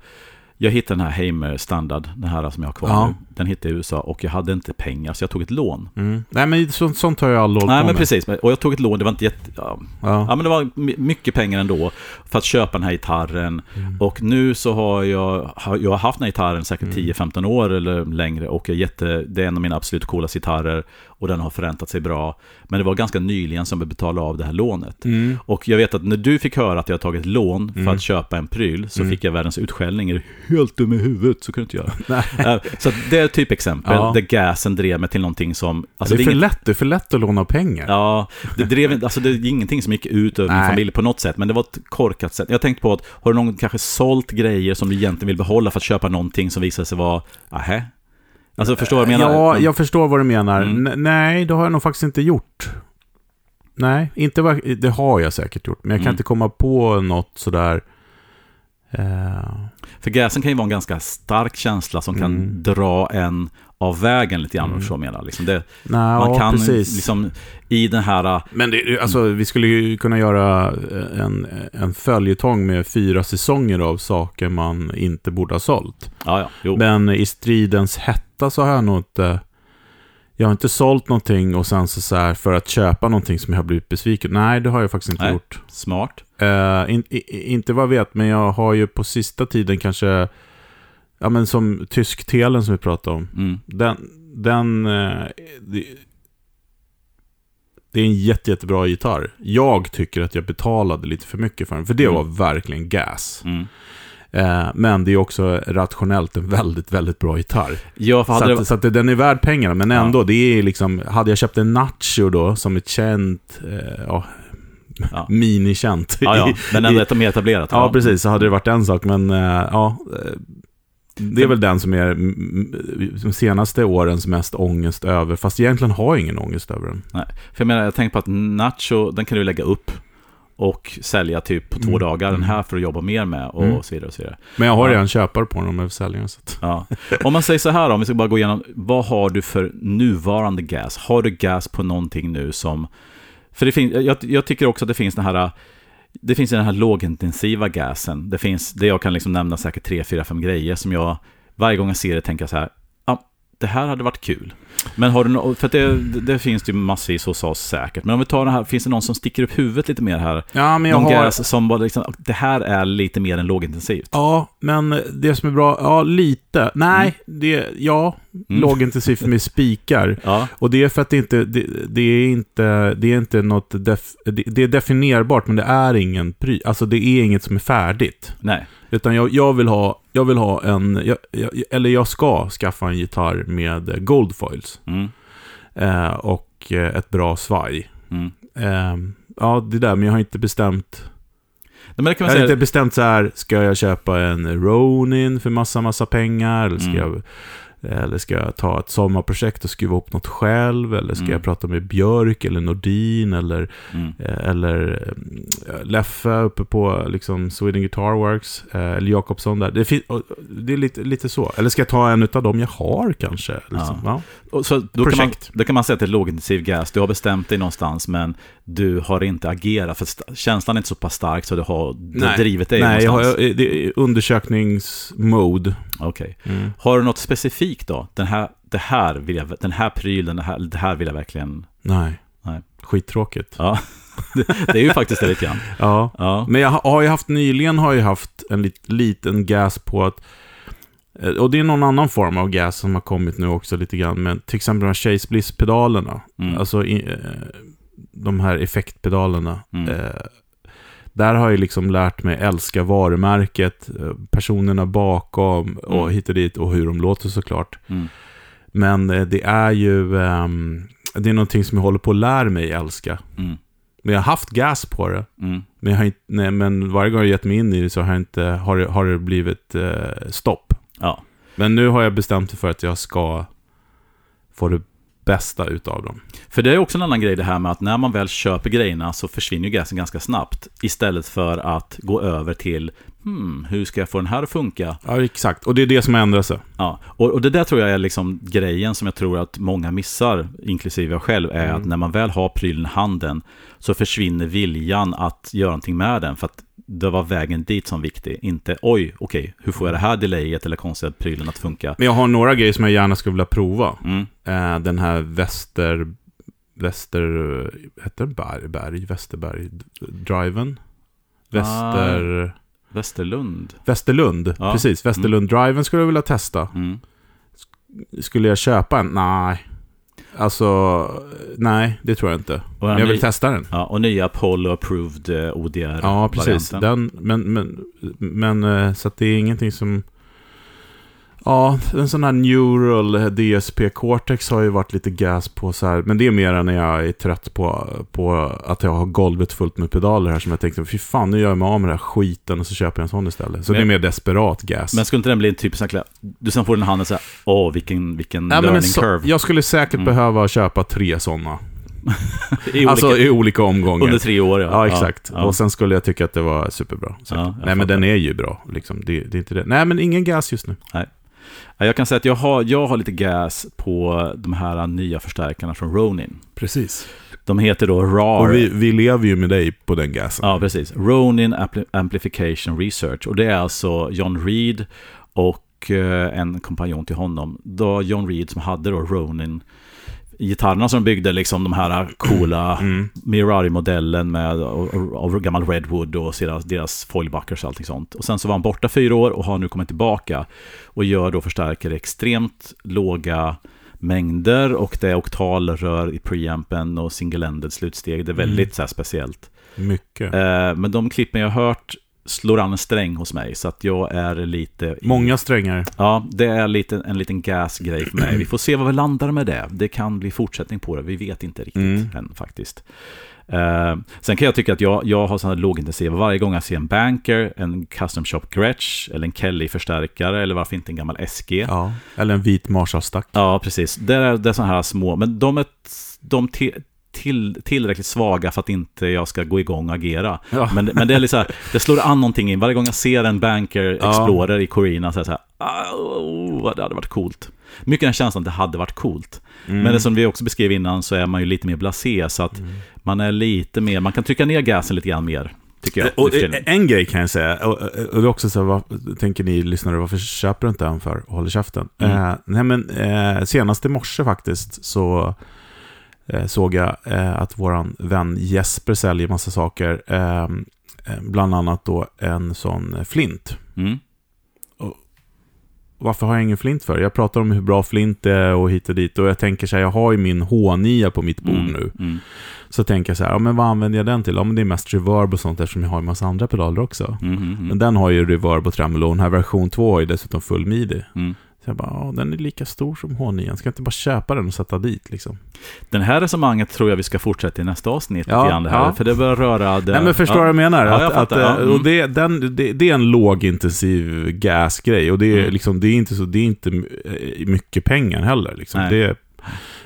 jag hittade den här Heimer standard, den här som jag har kvar Ja. nu. Den hittade jag i USA och jag hade inte pengar, så jag tog ett lån. Mm. Nej, men sånt, sånt har jag aldrig Nej, på men med. precis. Och jag tog ett lån, det var inte jätte... Ja, Ja. Ja, men det var my- mycket pengar ändå för att köpa den här gitarren. Mm. Och nu så har jag, jag har haft den här gitarren säkert Mm. 10-15 år eller längre och jag är jätte, det är en av mina absolut coolaste gitarrer och den har förräntat sig bra. Men det var ganska nyligen som jag betalade av det här lånet. Mm. Och jag vet att när du fick höra att jag tagit lån för Mm. att köpa en pryl så Mm. fick jag världens utskällning. Är du helt dum i huvudet? Så kan du inte. (laughs) Eh, så det ett typexempel Ja. där gasen drev mig till någonting som... Alltså det är är för inget- lätt, det är för lätt att låna pengar. Ja, det drev alltså det är ingenting som gick ut över min familj på något sätt, men det var ett korkat sätt. Jag tänkte på att, har du någon kanske sålt grejer som du egentligen vill behålla för att köpa någonting som visar sig vara, ahä? Alltså förstår du vad jag menar? Ja, Mm. jag förstår vad du menar. Mm. Nej, det har jag nog faktiskt inte gjort. Nej, inte vad, det har jag säkert gjort. Men jag kan Mm. inte komma på något sådär... Eh, För gasen kan ju vara en ganska stark känsla som kan Mm. dra en av vägen lite grann, Mm. så menar. Liksom det, nej, man kan precis. liksom i den här, Men det, alltså, vi skulle ju kunna göra en, en följetong med fyra säsonger av saker man inte borde ha sålt. ja ja. Men i stridens hetta så har jag nog inte... Jag har inte sålt någonting och sen så, så här för att köpa någonting som jag har blivit besviken. Nej, det har jag faktiskt inte Nej. gjort. Smart. Eh, in, i, inte vad jag vet, men jag har ju på sista tiden kanske... Ja, men som tysktelen som vi pratade om. Mm. Den... den eh, det, det är en jätte, jättebra gitarr. Jag tycker att jag betalade lite för mycket för den, för det Mm. var verkligen gas. Mm. Eh, men det är också rationellt en väldigt, väldigt bra gitarr. Ja, Så, att, det, så att den är värd pengarna, men Ja. ändå, det är liksom, hade jag köpt en Nacho då, som ett känt, ja, Ja. minikänt. ja, ja, i- men i- ändå ett mer etablerat. Ja, precis. Så hade det varit en sak, men eh, ja. eh, Det är väl den som är mm, mm, de senaste årens mest ångest över. Fast egentligen har jag ingen ångest över den. Nej, för jag menar, jag tänker på att Nacho, den kan du lägga upp och sälja typ på två Mm. dagar. Den Mm. här för att jobba mer med och Mm. så vidare. Och så vidare. Men jag har Ja. redan köpare på den om jag vill sälja den. Ja. Om man säger så här då, om vi ska bara gå igenom, vad har du för nuvarande gas? Har du gas på någonting nu som... För det finns, jag, jag tycker också att det finns den här... Det finns den här lågintensiva gasen. Det finns, det jag kan liksom nämna säkert tre, fyra, fem grejer som jag varje gång jag ser det tänker så här, ja, det här hade varit kul. Men har du no för det, det, finns det ju massvis hos oss säkert. Men om vi tar det här, finns det någon som sticker upp huvudet lite mer här? ja, men jag Någon har... gas som bara liksom, det här är lite mer än lågintensivt. Ja, men det som är bra, ja lite. Nej, det, ja, Mm. lågintensivt med spikar. (laughs) Ja, Och det är för att det inte, det, det är inte, det är inte något, def, det, det är definierbart men det är ingen pry, alltså det är inget som är färdigt. nej. Utan jag, jag vill ha, jag vill ha en, jag, jag, eller jag ska skaffa en gitarr med goldfoils. Mm, Eh, och eh, ett bra svaj. mm. Eh, ja, det där, men jag har inte bestämt, Nej, jag har säga, inte bestämt så här, ska jag köpa en Ronin för massa, massa pengar? Eller ska Mm. jag eller ska jag ta ett sommarprojekt och skruva ihop något själv? Eller ska Mm. jag prata med Björk eller Nordin eller, mm. eh, eller eh, Leffe uppe på liksom, Sweden Guitar Works? eh, Eller Jakobsson där. Det, det är lite, lite så. Eller ska jag ta en av dem jag har kanske? Liksom. Ja. Och så då kan, man, då kan man säga att det är lågintensiv gas. Du har bestämt dig någonstans, men du har inte agerat. För känslan är inte så pass stark så du har har drivit dig Nej, någonstans. har, det är undersökningsmode. Okej. Mm. Har du något specifikt då? Den här, det här vill jag, den här prylen, det här, det här vill jag verkligen... Nej. Nej. Skittråkigt. Ja, det, det är ju faktiskt det lite grann. (laughs) Ja. Ja. Men jag har ju haft, nyligen har jag haft en lit, liten gas på att eh, och det är någon annan form av gas som har kommit nu också lite grann. Men till exempel de här Chase Bliss-pedalerna. Mm. Alltså eh, de här effektpedalerna. Mm. Där har jag liksom lärt mig älska varumärket, eh, personerna bakom och Mm. hit och dit och hur de låter såklart. Mm. Men eh, det är ju, ehm, det är någonting som jag håller på att lära mig älska. Mm. Men jag har haft gas på det. Mm. Men, jag har inte, nej, men varje gång jag gett mig in i det så har, jag inte, har, det, har det blivit eh, stopp. Ja. Men nu har jag bestämt mig för att jag ska få det bästa utav dem. För det är också en annan grej det här med att när man väl köper grejerna så försvinner ju gasen ganska snabbt. Istället för att gå över till hmm, hur ska jag få den här att funka? Ja, exakt. Och det är det som ändrar sig. Ja, och, och det där tror jag är liksom grejen som jag tror att många missar, inklusive jag själv, är Mm. att när man väl har prylen i handen så försvinner viljan att göra någonting med den. För att det var vägen dit som viktig, inte oj, okej, hur får jag det här delayet eller konstiga prylen att funka? Men jag har några grejer som jag gärna skulle vilja prova. Mm. Eh, den här Väster... Väster... Heter det Berg? Berg? Västerberg? Driven? Väster... Västerlund. Västerlund, Ja. precis. Västerlund Driven skulle jag vilja testa. Mm. Skulle jag köpa en? Nej. Alltså, nej, det tror jag inte. Men jag vill ny- testa den. ja, och nya Apollo Approved eh, ODR. Ja, precis. varianten. Den, men, men, men eh, så att det är ingenting som... Ja, en sån här Neural DSP Cortex har ju varit lite gas på så här. Men det är mer när jag är trött på, på att jag har golvet fullt med pedaler här som jag tänkte, fy fan, nu gör jag mig av med den här skiten och så köper jag en sån istället. Så Men- det är mer desperat gas. Men skulle inte den bli en typ sån här, du sen får den i handen och säger, åh, vilken, vilken Nej, en learning så, curve. jag skulle säkert Mm. behöva köpa tre sådana. (laughs) I olika, Alltså i olika omgångar. under tre år, ja. Ja, exakt. Ja, Och sen skulle jag tycka att det var superbra. Så. Ja, Nej, men den är ju bra. Liksom. Det, det är inte det. Nej, men ingen gas just nu. Ja, Jag kan säga att jag har, jag har lite gas på de här nya förstärkarna från Ronin. Precis. De heter då RAR. Och vi, vi lever ju med dig på den gasen. Ja, precis. Ronin Ampli- Amplification Research. Och det är alltså John Reed och eh, en kompanjon till honom. Då John Reed som hade då Ronin gitarrerna som byggde liksom de här coola Mm. Mirari-modellen med och gammal Redwood och deras, deras foilbuckers och allting sånt. Och sen så var han borta fyra år och har nu kommit tillbaka och gör då förstärkare extremt låga mängder och det är oktalrör i preampen och single-ended slutsteg. Det är väldigt Mm. så speciellt. Mycket. Eh, men de klippen jag har hört slår an en sträng hos mig så att jag är lite... Många strängar. Ja, det är lite, en liten gasgrej för mig. Vi får se vad vi landar med det. Det kan bli fortsättning på det. Vi vet inte riktigt Mm. än faktiskt. Eh, sen kan jag tycka att jag, jag har sådana lågintensiva. Varje gång jag ser en Banker, en Custom Shop Gretsch eller en Kelly-förstärkare eller varför inte en gammal SG. Ja, Ja. Eller en vit Marshall-stack. precis. Det är, det är sådana här små, men de är, de till, tillräckligt svaga för att inte jag ska gå igång och agera. Ja. Men, men det är så här, det slår an någonting in. Varje gång jag ser en Banker Ja. Explorer i Corina så är det så här, oh, det hade varit coolt. Mycket den känslan det hade varit coolt. Mm. Men det som vi också beskrev innan så är man ju lite mer blasé, så att Mm. man är lite mer, man kan trycka ner gasen lite grann mer, tycker jag. Och tiden. en grej kan jag säga, och, och det är också så här, vad tänker ni lyssnare, varför köper du inte en för och håller käften? Mm. Eh, nej men, eh, senast i morse faktiskt så eh, såg jag eh, att våran vän Jesper säljer massa saker, eh, eh, bland annat då en sån flint. Mm. Varför har jag ingen flint för? Jag pratar om hur bra flint är och hit och dit och jag tänker så här, jag har ju min H9 på mitt bord Mm. nu. Mm. Så tänker jag så här, ja men vad använder jag den till? Ja men det är mest reverb och sånt eftersom jag har en massa andra pedaler också. Mm. Mm. Men den har ju reverb och tremolo och den här version 2 har ju dessutom full midi. Mm. Jag bara, ja den är lika stor som H9. Ska jag inte bara köpa den och sätta dit liksom? Den här resonemanget tror jag vi ska fortsätta i nästa avsnitt. Ja, grann det här, ja. För det börjar röra... Det, Nej men förstår ja. vad jag menar? Ja, jag att, att, eh, Mm. och det, den, det, det är en lågintensiv gasgrej och det är, Mm. liksom, det är inte, så, det är inte eh, mycket pengar heller. Liksom. Nej. Det är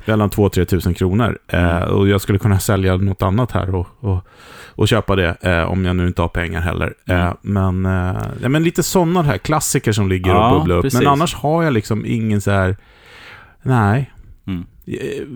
mellan 2-3 tusen kronor. Eh, Mm. och jag skulle kunna sälja något annat här och, och, och köpa det eh, om jag nu inte har pengar heller. Eh, Mm. men, eh, ja, men lite sådana här klassiker som ligger Ja, och bubblar upp. precis. Men annars har jag liksom ingen så här... Nej. Mm. Eh,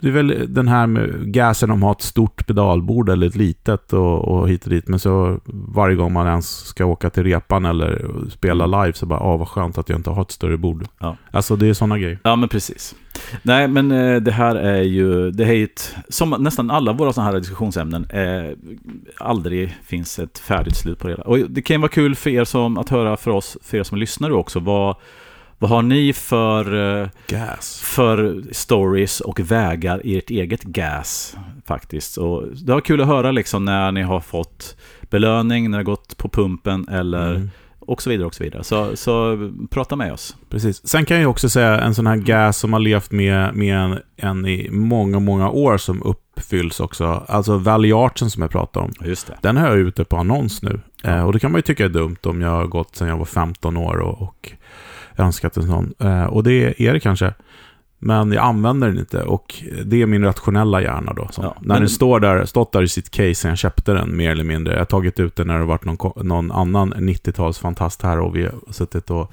Det är väl den här med gasen om att ha ett stort pedalbord eller ett litet och, och hit och dit. Men så varje gång man ens ska åka till repan eller spela live så bara, ah vad skönt att jag inte har ett större bord. Mm. Ja. Alltså det är sådana grejer. Ja, men precis. Nej, men eh, det här är ju, det är ett, som nästan alla våra sådana här diskussionsämnen, eh, aldrig finns ett färdigt slut på det. Och det kan ju vara kul för er som, att höra för oss, för er som lyssnar också, vad, vad har ni för, eh, Gas. för stories och vägar i ert eget gas faktiskt. Och det var kul att höra liksom när ni har fått belöning, när det har gått på pumpen eller Mm. Och så vidare och så vidare. Så, så prata med oss. Precis. Sen kan jag också säga en sån här gas som har levt med, med en, en i många, många år som uppfylls också. Alltså Valley Artsen som jag pratade om. Just det. Den har jag ute på annons nu. Eh, och det kan man ju tycka är dumt om jag har gått sedan jag var 15 år och, och önskat en sån. Eh, och det är det kanske. Men jag använder den inte och det är min rationella hjärna då. Ja, när den står där, stått där i sitt case sen jag köpte den mer eller mindre. Jag har tagit ut den när det varit någon, någon annan 90-talsfantast här och vi har suttit och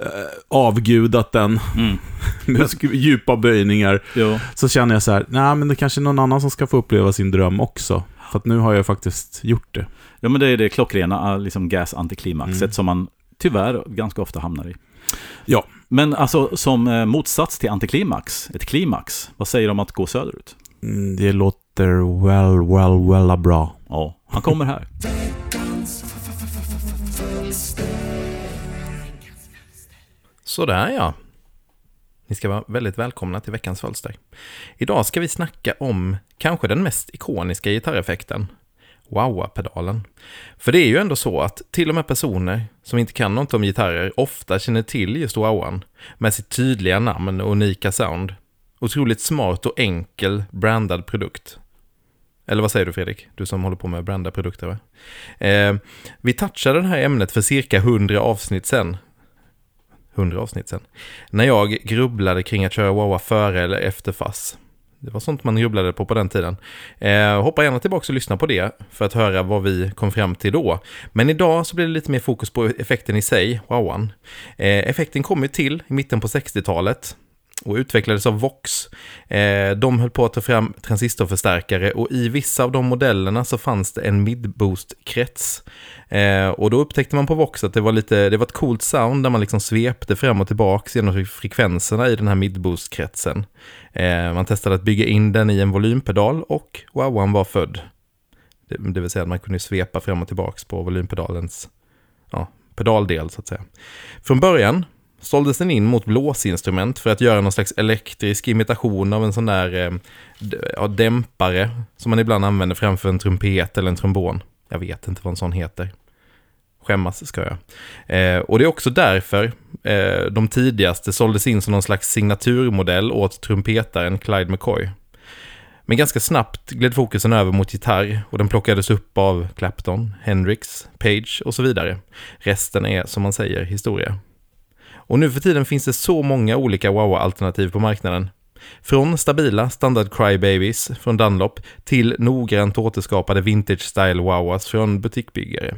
eh, avgudat den Mm. (laughs) med djupa böjningar. Jo. Så känner jag så här, nej men det kanske är någon annan som ska få uppleva sin dröm också. För att nu har jag faktiskt gjort det. Ja, men det är det klockrena liksom gas-antiklimaxet Mm. som man tyvärr ganska ofta hamnar i. Ja. Men alltså som eh, motsats till antiklimax, ett klimax, vad säger du om att gå söderut? Mm, det låter well, well, well bra. Ja, han kommer här. Sådär ja. Ni ska vara väldigt välkomna till veckans fölster. Idag ska vi snacka om kanske den mest ikoniska gitarreffekten, Wowa-pedalen. För det är ju ändå så att till och med personer som inte kan något om gitarrer ofta känner till just Wowan med sitt tydliga namn och unika sound. Otroligt smart och enkel brandad produkt. Eller vad säger du Fredrik? Du som håller på med brandade produkter va? Eh, vi touchade det här ämnet för cirka 100 avsnitt sen. 100 avsnitt sen. När jag grubblade kring att köra Wawa före eller efter FASS. Det var sånt man grubblade på på den tiden. Eh, hoppa gärna tillbaka och lyssna på det för att höra vad vi kom fram till då. Men idag så blir det lite mer fokus på effekten i sig, Wowan. Eh, effekten kom ju till i mitten på 60-talet och utvecklades av Vox. Eh, de höll på att ta fram transistorförstärkare och i vissa av de modellerna så fanns det en midboost-krets. Eh, och då upptäckte man på Vox att det var, lite, det var ett coolt sound där man liksom svepte fram och tillbaka genom frekvenserna i den här midboost-kretsen. Eh, man testade att bygga in den i en volympedal och wowan var född. Det, det vill säga att man kunde svepa fram och tillbaka på volympedalens ja, pedaldel så att säga. Från början såldes den in mot blåsinstrument för att göra någon slags elektrisk imitation av en sån där eh, ja, dämpare som man ibland använder framför en trumpet eller en trombon. Jag vet inte vad en sån heter. Skämmas ska jag. Eh, och det är också därför eh, de tidigaste såldes in som någon slags signaturmodell åt trumpetaren Clyde McCoy. Men ganska snabbt gled fokusen över mot gitarr och den plockades upp av Clapton, Hendrix, Page och så vidare. Resten är, som man säger, historia. Och nu för tiden finns det så många olika Wawa-alternativ på marknaden. Från stabila standard Crybabies från Dunlop till noggrant återskapade vintage style Wawas från butikbyggare.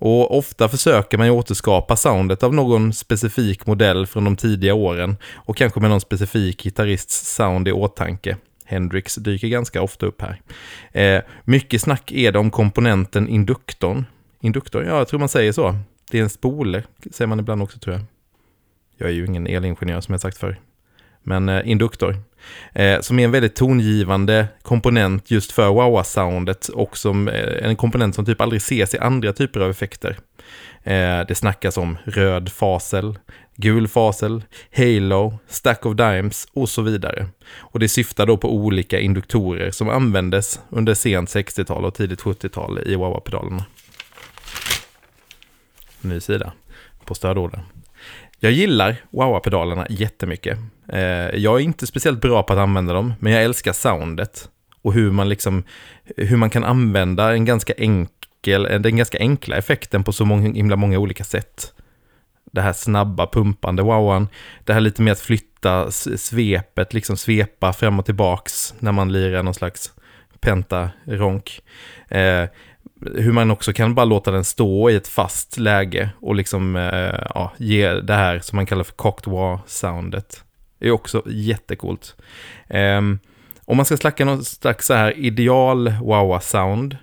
Och ofta försöker man ju återskapa soundet av någon specifik modell från de tidiga åren och kanske med någon specifik gitarrists sound i åtanke. Hendrix dyker ganska ofta upp här. Eh, mycket snack är det om komponenten induktorn. Induktor, ja jag tror man säger så. Det är en spole, säger man ibland också tror jag. Jag är ju ingen elingenjör som jag sagt förr. Men eh, induktor. Eh, som är en väldigt tongivande komponent just för wah-wah-soundet och som eh, en komponent som typ aldrig ses i andra typer av effekter. Eh, det snackas om röd fasel, gul fasel, halo, stack of dimes och så vidare. Och det syftar då på olika induktorer som användes under sent 60-tal och tidigt 70-tal i wah-wah-pedalerna. Ny sida på stödorden. Jag gillar wah-pedalerna jättemycket. Eh, jag är inte speciellt bra på att använda dem, men jag älskar soundet. Och hur man liksom, hur man kan använda en ganska enkel, den ganska enkla effekten på så många, himla många olika sätt. Det här snabba pumpande wowan, det här lite mer att flytta svepet, liksom svepa fram och tillbaks när man lirar någon slags pentaronk. Eh, hur man också kan bara låta den stå i ett fast läge och liksom eh, ja, ge det här som man kallar för cocked soundet. Det är också jättecoolt. Eh, om man ska slacka någon slags så här ideal wow-sound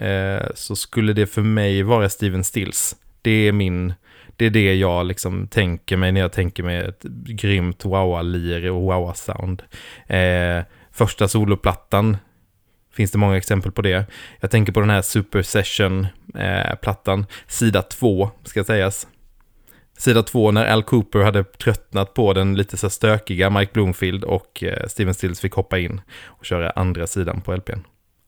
eh, så skulle det för mig vara Steven Stills. Det är min, det är det jag liksom tänker mig när jag tänker mig ett grymt wow-lir och wow-sound. Eh, första soloplattan finns det många exempel på det. Jag tänker på den här Super Session-plattan, eh, sida 2 ska sägas. Sida 2 när Al Cooper hade tröttnat på den lite så stökiga Mike Bloomfield och eh, Steven Stills fick hoppa in och köra andra sidan på LPn.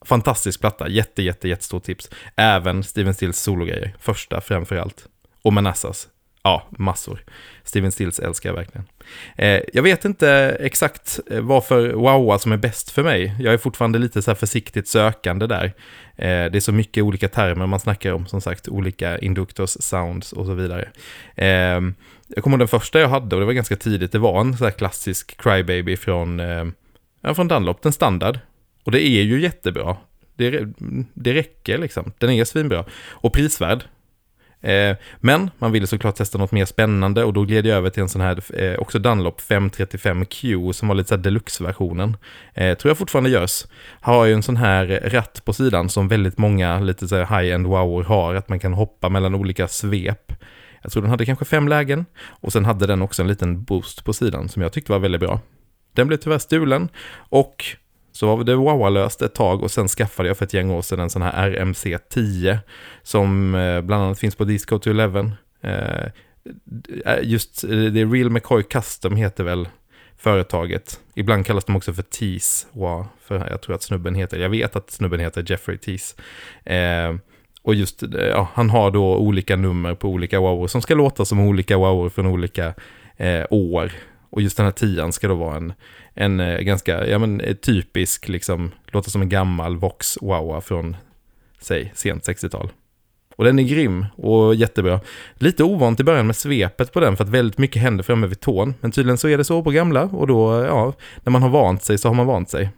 Fantastisk platta, jätte, jätte, jättestort tips. Även Steven Stills sologrejer, första framför allt. Och Manassas, Ja, massor. Steven Stills älskar jag verkligen. Eh, jag vet inte exakt eh, varför Wowa som är bäst för mig. Jag är fortfarande lite så här försiktigt sökande där. Eh, det är så mycket olika termer man snackar om, som sagt, olika inductors, sounds och så vidare. Eh, jag kommer ihåg den första jag hade och det var ganska tidigt. Det var en så här klassisk Crybaby från, eh, från Dunlop, den standard. Och det är ju jättebra. Det, det räcker liksom. Den är svinbra. Och prisvärd. Eh, men man ville såklart testa något mer spännande och då gled jag över till en sån här, eh, också Dunlop 535Q som var lite såhär deluxe-versionen. Eh, tror jag fortfarande görs. Har ju en sån här ratt på sidan som väldigt många lite såhär high-end wower har, att man kan hoppa mellan olika svep. Jag tror den hade kanske fem lägen och sen hade den också en liten boost på sidan som jag tyckte var väldigt bra. Den blev tyvärr stulen och så var det Wawa-löst ett tag och sen skaffade jag för ett gäng år sedan en sån här RMC 10 som eh, bland annat finns på Disco to Eleven. Eh, eh just eh, det är Real McCoy Custom heter väl företaget. Ibland kallas de också för Tease. Wow, för jag tror att snubben heter, jag vet att snubben heter Jeffrey Tease. Eh, och just, ja, han har då olika nummer på olika wow som ska låta som olika wow från olika eh, år. Och just den här tian ska då vara en, en eh, ganska, ja men eh, typisk, liksom, låter som en gammal Vox Wawa från, säg, sent 60-tal. Och den är grym och jättebra. Lite ovant i början med svepet på den för att väldigt mycket händer framme vid tån. Men tydligen så är det så på gamla och då, ja, när man har vant sig så har man vant sig.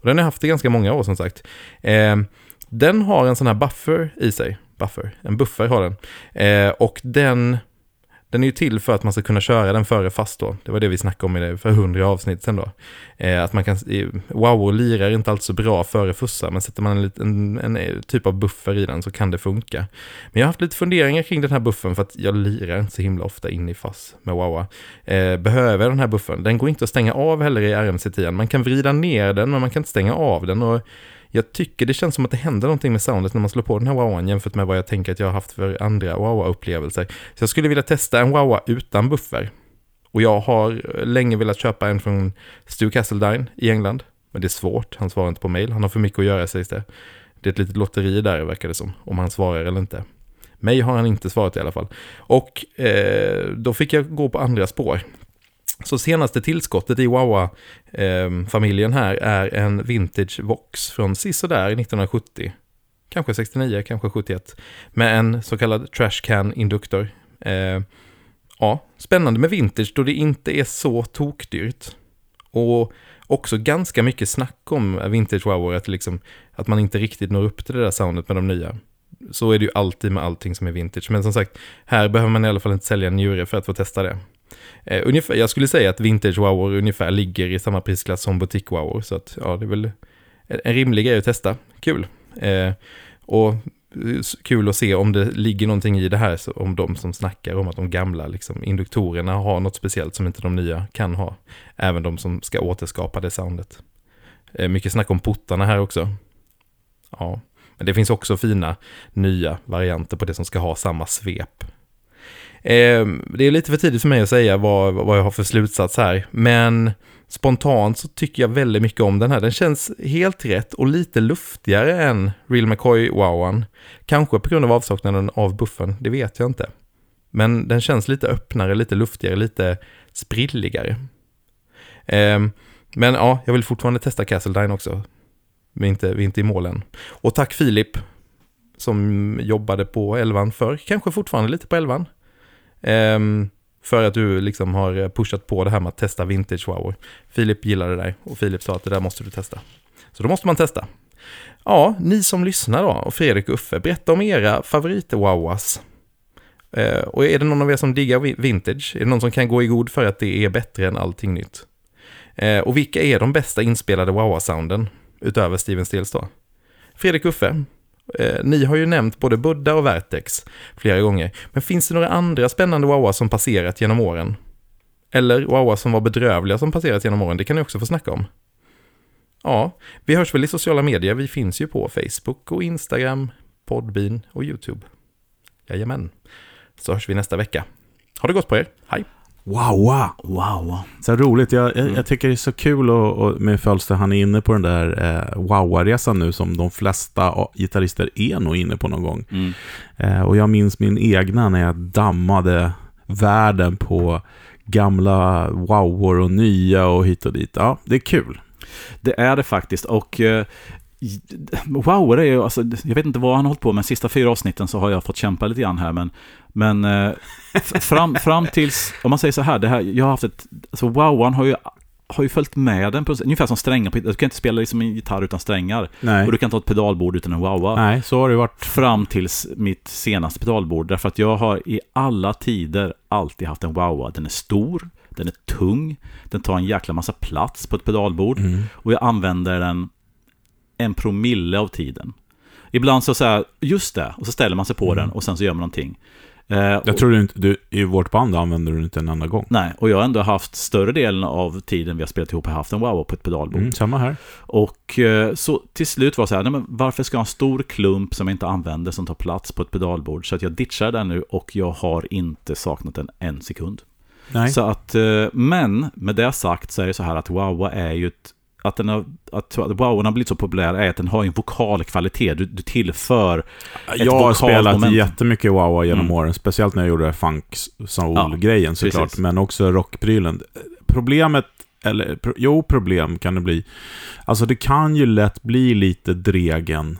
Och den har jag haft i ganska många år som sagt. Eh, den har en sån här buffer i sig. Buffer, en buffer har den. Eh, och den den är ju till för att man ska kunna köra den före fast då. Det var det vi snackade om i det för hundra avsnitt sen då. Eh, att man kan, wow och lirar inte alltid så bra före fussa, men sätter man en, liten, en, en, eh, typ av buffer i den så kan det funka. Men jag har haft lite funderingar kring den här buffern för att jag lirar inte så himla ofta in i fass med wowa. Eh, behöver jag den här buffern? Den går inte att stänga av heller i RMC10. Man kan vrida ner den, men man kan inte stänga av den. Och jag tycker det känns som att det händer någonting med soundet när man slår på den här wowan jämfört med vad jag tänker att jag har haft för andra wowa-upplevelser. Så jag skulle vilja testa en wowa utan buffer. Och jag har länge velat köpa en från Stu Castledine i England. Men det är svårt, han svarar inte på mail. Han har för mycket att göra sägs det. Det är ett litet lotteri där verkar det som, om han svarar eller inte. Mig har han inte svarat i alla fall. Och eh, då fick jag gå på andra spår. Så senaste tillskottet i Wawa-familjen ehm, här är en Vintage Vox från sisådär 1970. Kanske 69, kanske 71. Med en så kallad Trashcan induktor. Eh, ja, spännande med vintage då det inte är så tokdyrt. Och också ganska mycket snack om vintage wow att, liksom, att man inte riktigt når upp till det där soundet med de nya. Så är det ju alltid med allting som är vintage. Men som sagt, här behöver man i alla fall inte sälja en njure för att få testa det. Eh, ungefär, jag skulle säga att vintage wow ungefär ligger i samma prisklass som butik wow Så att, ja, det är väl en rimlig grej att testa. Kul. Eh, och kul att se om det ligger någonting i det här, om de som snackar om att de gamla liksom, induktorerna har något speciellt som inte de nya kan ha. Även de som ska återskapa det soundet. Eh, mycket snack om portarna här också. Ja, men det finns också fina nya varianter på det som ska ha samma svep. Ehm, det är lite för tidigt för mig att säga vad, vad jag har för slutsats här, men spontant så tycker jag väldigt mycket om den här. Den känns helt rätt och lite luftigare än Real McCoy Wowan. Kanske på grund av avsaknaden av buffen, det vet jag inte. Men den känns lite öppnare, lite luftigare, lite sprilligare. Eh, men ja, jag vill fortfarande testa Castledine också. Vi är inte, vi är inte i mål än. Och tack Filip, som jobbade på elvan för, kanske fortfarande lite på elvan. Um, för att du liksom har eh, pushat på det här med att testa vintage wow. Filip gillade det där och Filip sa att det där måste du testa. Så då måste man testa. Ja, ni som lyssnar då och Fredrik och Uffe, berätta om era favorit-wowas. Uh, eh, och är det någon av er som diggar vintage? Är det någon som kan gå i god för att det är bättre än allting nytt? Eh, och vilka är de bästa inspelade wowa-sounden utöver Steven Stills då? Fredrik Uffe, Eh, ni har ju nämnt både Buddha och Vertex flera gånger. Men finns det några andra spännande Wawa som passerat genom åren? Eller Wawa som var bedrövliga som passerat genom åren? Det kan ni också få snacka om. Ja, vi hörs väl i sociala medier. Vi finns ju på Facebook och Instagram, Podbean och YouTube. Jajamän. Så hörs vi nästa vecka. Ha det gott på er. Hej! Wow, wow. Så roligt. Jag, jag, mm. jag, tycker det är så kul och, och med Fölster, han är inne på den där eh, wow-resan nu som de flesta gitarrister är nog inne på någon gång. Mm. Eh, och jag minns min egna när jag dammade världen på gamla wowor och nya och hit och dit. Ja, det är kul. Det är det faktiskt. Och eh, wow, det är ju, alltså, jag vet inte vad han har hållit på med. Sista fyra avsnitten så har jag fått kämpa lite grann här. Men, men eh, fram, fram tills, om man säger så här, det här jag har haft ett, alltså wowan har ju, har ju följt med den, på, ungefär som strängar. Du kan inte spela liksom en gitarr utan strängar. Nej, Och du kan inte ha ett pedalbord utan en wowa. Nej så har det varit. Fram tills mitt senaste pedalbord. Därför att jag har i alla tider alltid haft en wowa. Den är stor, den är tung, den tar en jäkla massa plats på ett pedalbord. Mm. Och jag använder den en promille av tiden. Ibland så säger just det, och så ställer man sig på den och sen så gör man någonting. Eh, Jag tror du inte, du, i vårt band använder du inte en enda gång. Nej, och jag har ändå haft större delen av tiden vi har spelat ihop, har haft en wow på ett pedalbord. Mm, samma här. Och eh, så till slut var det så här, nej men varför ska jag ha en stor klump som jag inte använder som tar plats på ett pedalbord? Så att jag ditchar den nu och jag har inte saknat den en sekund. Nej. Så att, eh, men med det sagt så är det så här att Wawa är ju ett att, den har, att att har blivit så populär är att den har en vokal kvalitet. Du, du tillför ett jag har spelat moment. jättemycket Wawa genom Mm. åren. Speciellt när jag gjorde funk soul-grejen såklart. precis. Men också rockprylen. Problemet, eller pro, jo, problem kan det bli. Alltså det kan ju lätt bli lite dregen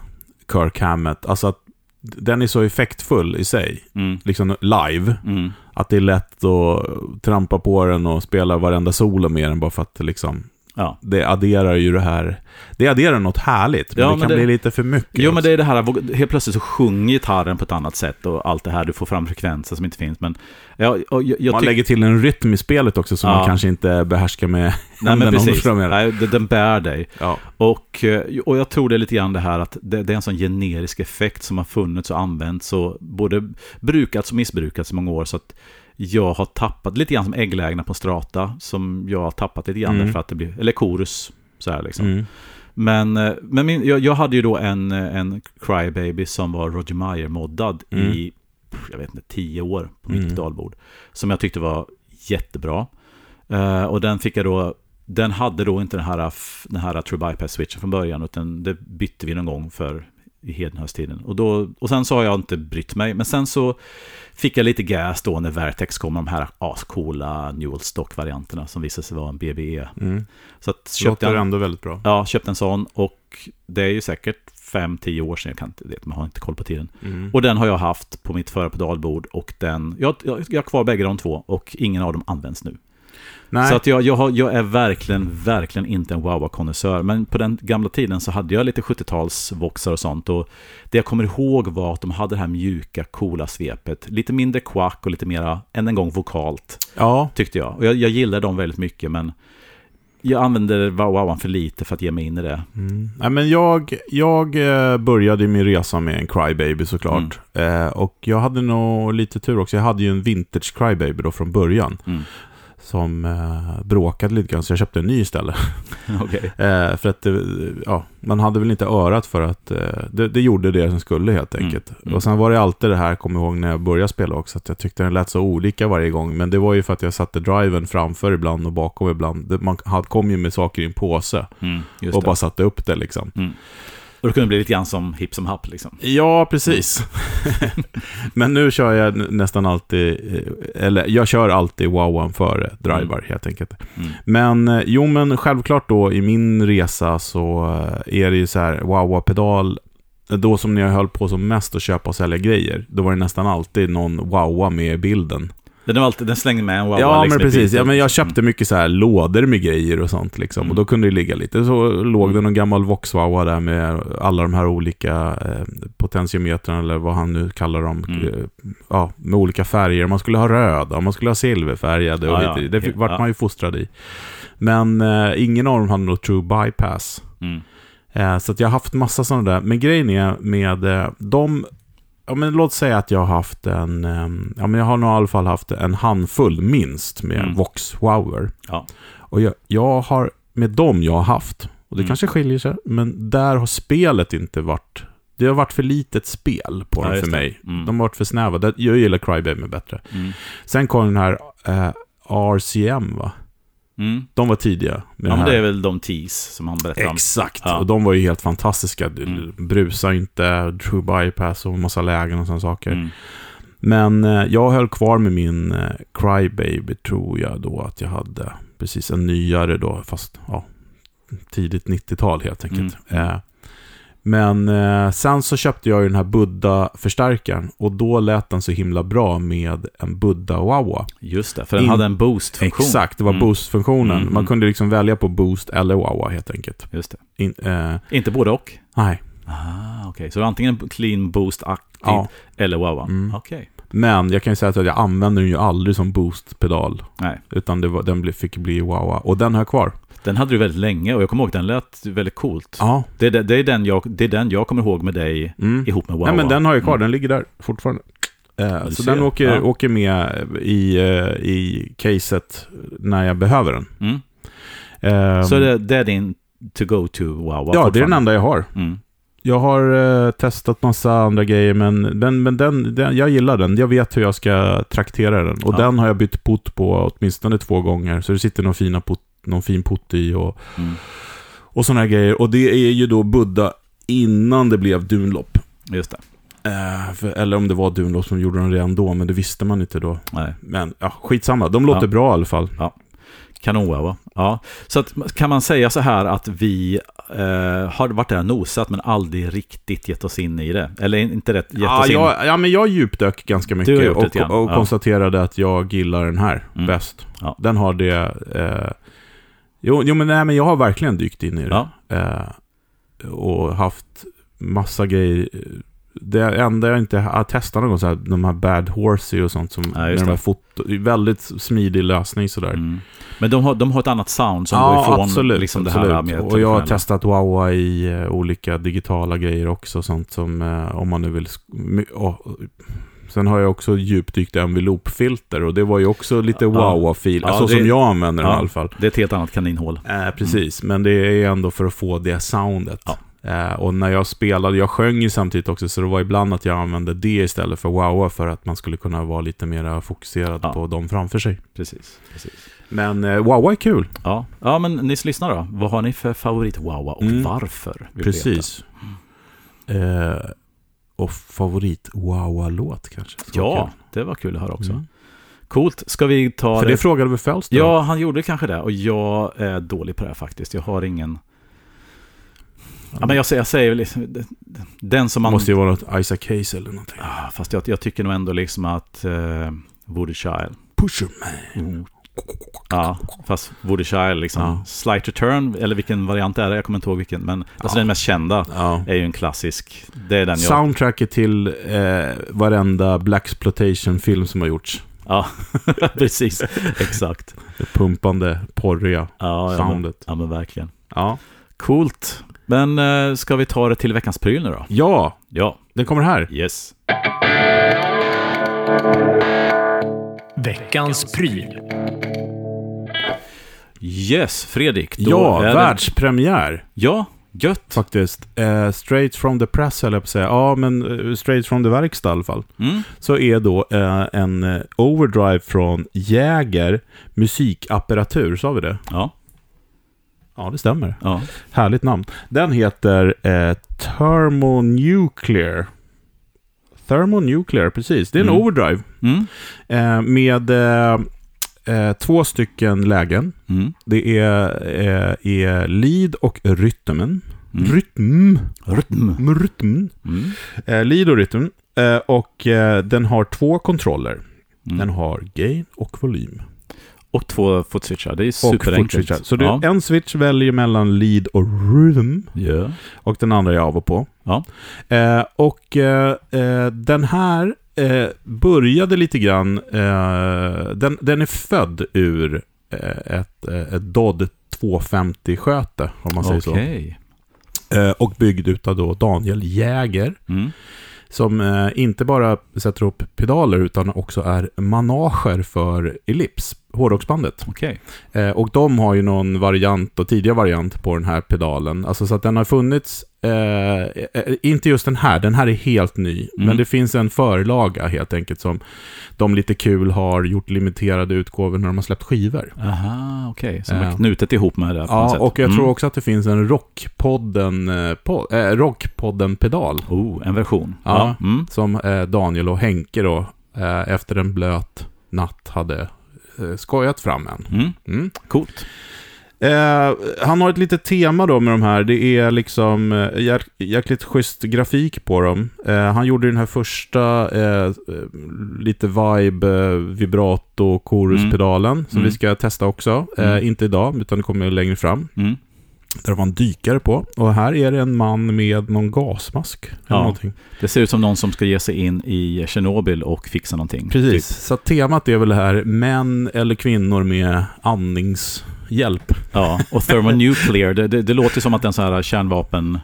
Kirk Hammett. Alltså att den är så effektfull i sig. Mm, Liksom live. mm, Att det är lätt att trampa på den och spela varenda solo med den bara för att liksom ja. det adderar ju det här. Det adderar något härligt, men Ja, det men kan det- bli lite för mycket. Jo, men också. det är det här, helt plötsligt så sjunger gitarren på ett annat sätt och allt det här, du får fram frekvenser som inte finns. Men jag, jag, jag man lägger till en rytm i spelet också som Ja. man kanske inte behärskar med Nej, men precis. Nej, den bär dig. Ja. Och, eh, och jag tror det är lite grann det här att det, det är en sån generisk effekt som har funnits och använts och både brukats och missbrukats i många år. Så att jag har tappat lite grann som ägglägena på strata som jag har tappat lite grann Mm. därför att det blir, eller korus så här liksom. Mm. Men, eh, men min, jag, jag hade ju då en, eh, en Crybaby som var Roger Meyer-moddad Mm. i, jag vet inte, tio år på mitt Mm. pedalbord. Som jag tyckte var jättebra. Eh, och den fick jag då, den hade då inte den här, den här True Bypass-switchen från början, utan det bytte vi någon gång för i Hedenhöstiden. Och, då, och sen så har jag inte brytt mig. Men sen så fick jag lite gas då när Vertex kom med de här ascoola Newell Stock-varianterna som visade sig vara en BBE. Mm. Så att köpte låter jag, ändå väldigt bra. ja, köpte en sån och det är ju säkert fem, tio år sedan, jag kan inte man har inte koll på tiden. Mm. Och den har jag haft på mitt förra pedalbord och den, jag, jag, jag har kvar bägge de två och ingen av dem används nu. Nej, Så att jag, jag, har, jag är verkligen, verkligen inte en Wawa-konnässör. Men på den gamla tiden så hade jag lite 70-talsvoxar och sånt. Och det jag kommer ihåg var att de hade det här mjuka, coola svepet. Lite mindre quack och lite mera, än en gång, vokalt, ja, tyckte jag. Och jag, jag gillar dem väldigt mycket, men jag använder Wawan för lite för att ge mig in i det. Mm. Nej, men jag, jag eh, började min resa med en Crybaby såklart. Mm. Eh, och jag hade nog lite tur också. Jag hade ju en vintage Crybaby då från början. Mm. Som eh, bråkade lite grann, så jag köpte en ny istället. (laughs) Okej. (laughs) Eh, för att det, ja, man hade väl inte örat för att eh, det, det gjorde det som skulle helt Mm, enkelt. mm. Och sen var det alltid det här, kommer ihåg när jag började spela också, att jag tyckte den lät så olika varje gång. Men det var ju för att jag satte driven framför ibland och bakom ibland. Man kom ju med saker i en påse Mm, och det. bara satte upp det liksom. Och det kunde bli lite grann som hipp som happ liksom. Ja, precis. (laughs) (laughs) Men nu kör jag nä- nästan alltid, eh, eller jag kör alltid wowan före driver helt enkelt. Mm. Men eh, jo, men självklart då i min resa så eh, är det ju så här, wowa-pedal, då som när jag höll på som mest att köpa och sälja grejer, då var det nästan alltid någon wowa med i bilden. Den, är alltid, den slängde med en Wawa ja, liksom men precis. Ja, men jag köpte mycket så här lådor med grejer och sånt liksom. Mm. Och då kunde det ligga lite. Så låg det någon gammal Vox-Wawa där med alla de här olika eh, potentiometrarna eller vad han nu kallar dem. Mm. Eh, ja, med olika färger. Man skulle ha röda, man skulle ha silverfärgade och Ja, lite. Det vart Ja. man ju fostrad i. Men eh, ingen av dem hade något true bypass. Mm. Eh, så att jag har haft massa sådana där. Men grejen är med eh, de... Ja, men låt säga att jag har haft en... Eh, ja, men jag har nog i alla fall haft en handfull minst med Mm. Vox Wower. Ja. Och jag, jag har... Med dem jag har haft, och det Mm. kanske skiljer sig, men där har spelet inte varit... Det har varit för litet spel på Ja, dem för mig. Mm. De har varit för snäva. Jag gillar Crybaby bättre. Mm. Sen kom den här eh, RCM, va? Mm. De var tidiga. Med Ja, men det är väl de teas som han berättar om. Exakt, Ja. och de var ju helt fantastiska. Mm. Brusa inte, true bypass och massa lägen och sådana saker. Mm. Men eh, jag höll kvar med min eh, Crybaby tror jag då att jag hade. Precis en nyare då, fast ja, tidigt 90-tal helt enkelt. Eh, men eh, sen så köpte jag ju den här Buddha-förstärkaren och då lät den så himla bra med en Buddha-Wawa. Just det, för den In- hade en boost-funktion. Exakt, det var Mm. boost-funktionen. Mm, Man mm. kunde liksom välja på boost eller Wawa helt enkelt. Just det. In, eh, Inte både och? nej, Ah, okej. Så antingen clean boost-aktigt ja. eller wow. Mm. Okej. Men jag kan ju säga att jag använder den ju aldrig som boost-pedal. Nej. Utan var, den fick bli Wawa. Och den har jag kvar. Den hade du väldigt länge och jag kommer ihåg att den lät väldigt coolt. Ja. Det, är- det, är den jag, det är den jag kommer ihåg med dig Mm. ihop med wow. Nej, men den har jag kvar. Mm. Den ligger där fortfarande. Eh, så ser. den åker, Ja. åker med i, eh, i caset när jag behöver den. Mm. Ehm, Så det, det är din to-go-to wow? ja, det är den enda jag har. Mm. Jag har eh, testat massa andra grejer, men, den, men den, den, jag gillar den. Jag vet hur jag ska traktera den. Och Ja. den har jag bytt pott på åtminstone två gånger. Så det sitter någon, fina pott, någon fin pott i och, Mm. och sådana här grejer. Och det är ju då Buddha innan det blev Dunlop. Just det. Eh, för, eller om det var Dunlop som gjorde den redan då, men det visste man inte då. Nej. Men ja, skitsamma. De låter Ja. bra i alla fall. Kanon wow. Ja. Så att, kan man säga så här att vi eh, har varit där och nosat men aldrig riktigt gett oss in i det? Eller inte rätt gett Ja, oss in? jag, ja, men jag djupdök ganska mycket och, grann, och ja. konstaterade att jag gillar den här Mm. bäst. Ja. Den har det... Eh, jo, jo, men, nej, men jag har verkligen dykt in i det. Ja. Eh, och haft massa grejer. Det enda jag inte har testat någon gång, så här, de här Bad Horsey och sånt, som Ja, med de här foto, väldigt smidig lösning sådär. Mm. Men de har, de har ett annat sound som går Ja, ifrån absolut. liksom det absolut. här med och jag har testat Wawa i eh, olika digitala grejer också. Sånt som, eh, om man nu vill... åh, sen har jag också djupdykt i Envelope-filter och det var ju också lite Ja. Wawa-fil. Ja, så det- som jag använder ja. i alla fall. Det är ett helt annat kaninhål. Eh, precis, men det är ändå för att få det soundet. Ja. Eh, och när jag spelade, jag sjöng ju samtidigt också, så det var ibland att jag använde det istället för Wawa för att man skulle kunna vara lite mer fokuserad Ja. på dem framför sig. Precis. precis. Men eh, Wawa är kul. Ja. ja, men ni lyssnar då. Vad har ni för favorit wow och Mm. varför? Precis. Eh, och favorit Wawa-låt kanske. Så Ja, kul. det var kul att höra också. Mm. Coolt. Ska vi ta För det frågade väl då? Ja, han gjorde kanske det. Och jag är dålig på det här faktiskt. Jag har ingen... Ja, men jag säger, jag säger liksom, den som Det man... måste ju vara något Isaac Case eller någonting. Ah, Fast jag, jag tycker nog ändå liksom att uh, Woody Child. Pusher man. Ja, fast Woody Child liksom. Ja. Slight Return, eller vilken variant är det? Jag kommer inte ihåg vilken. Men alltså Ja. den mest kända Ja. är ju en klassisk. Det är den jag... Soundtracket till eh, varenda Blaxploitation-film som har gjorts. Ja, (laughs) precis. Exakt. Det pumpande, porriga Ja, ja, men, soundet. ja, men verkligen. Ja. Coolt. Men eh, ska vi ta det till veckans pryl nu då? ja, Ja, den kommer här. yes. Veckans pryl. Yes, Fredrik. Då Ja, är det- världspremiär Ja, gött. faktiskt. Eh, straight from the press höll jag på att säga. Ja, men eh, straight from the verkstad i alla fall. Mm. Så är då eh, en eh, overdrive från Jäger musikapparatur, sa vi det? Ja, Ja, det stämmer. ja. Härligt namn. Den heter eh, Thermonuclear. Thermonuclear, precis. Det är en Mm. overdrive. Mm. Eh, med eh, eh, två stycken lägen. Mm. Det är, eh, är lead och rytmen. Mm. Rytm. Rytm. Rytm. Mm. Eh, lead och rytm. Eh, och den har två kontroller. Den Mm. har gain och volym. Och två footswitchar. Det är superenkelt. Så du, ja. en switch väljer mellan lead och rhythm. Ja. Och den andra är av och på. Ja. Eh, och eh, eh, den här eh, började lite grann, eh, den, den är född ur eh, ett, ett Dodd 250-sköte, om man säger Okej. så. Och byggd utav då Daniel Jäger, Mm. som eh, inte bara sätter upp pedaler utan också är manager för Ellipse, hårdrocksbandet. Okej. Eh, och de har ju någon variant och tidigare variant på den här pedalen. Alltså så att den har funnits, eh, eh, inte just den här, den här är helt ny. Mm. Men det finns en förlaga helt enkelt som de lite kul har gjort limiterade utgåvor när de har släppt skivor. Aha, okej. Som Eh. är knutet ihop med det Ja, och jag Mm. tror också att det finns en Rockpodden, eh, po- eh, Rockpodden-pedal. Oh, en version. Ja. Mm. Som eh, Daniel och Henke då eh, efter en blöt natt hade eh, skojat fram en. Mm. Mm. Coolt. Eh, han har ett litet tema då med de här. Det är liksom eh, jäk- jäkligt schysst grafik på dem. Eh, han gjorde den här första eh, eh, lite vibe, eh, vibrato, choruspedalen som Mm. vi ska testa också. Eh, Mm. Inte idag, utan det kommer längre fram. Där var en dykare på. Och här är det en man med någon gasmask. Eller Ja. någonting. Det ser ut som någon som ska ge sig in i Tjernobyl och fixa någonting. Precis. Typ. Så temat är väl det här män eller kvinnor med andningshjälp. Ja, och thermonuclear, det, det, det låter som att en sån här kärnvapen,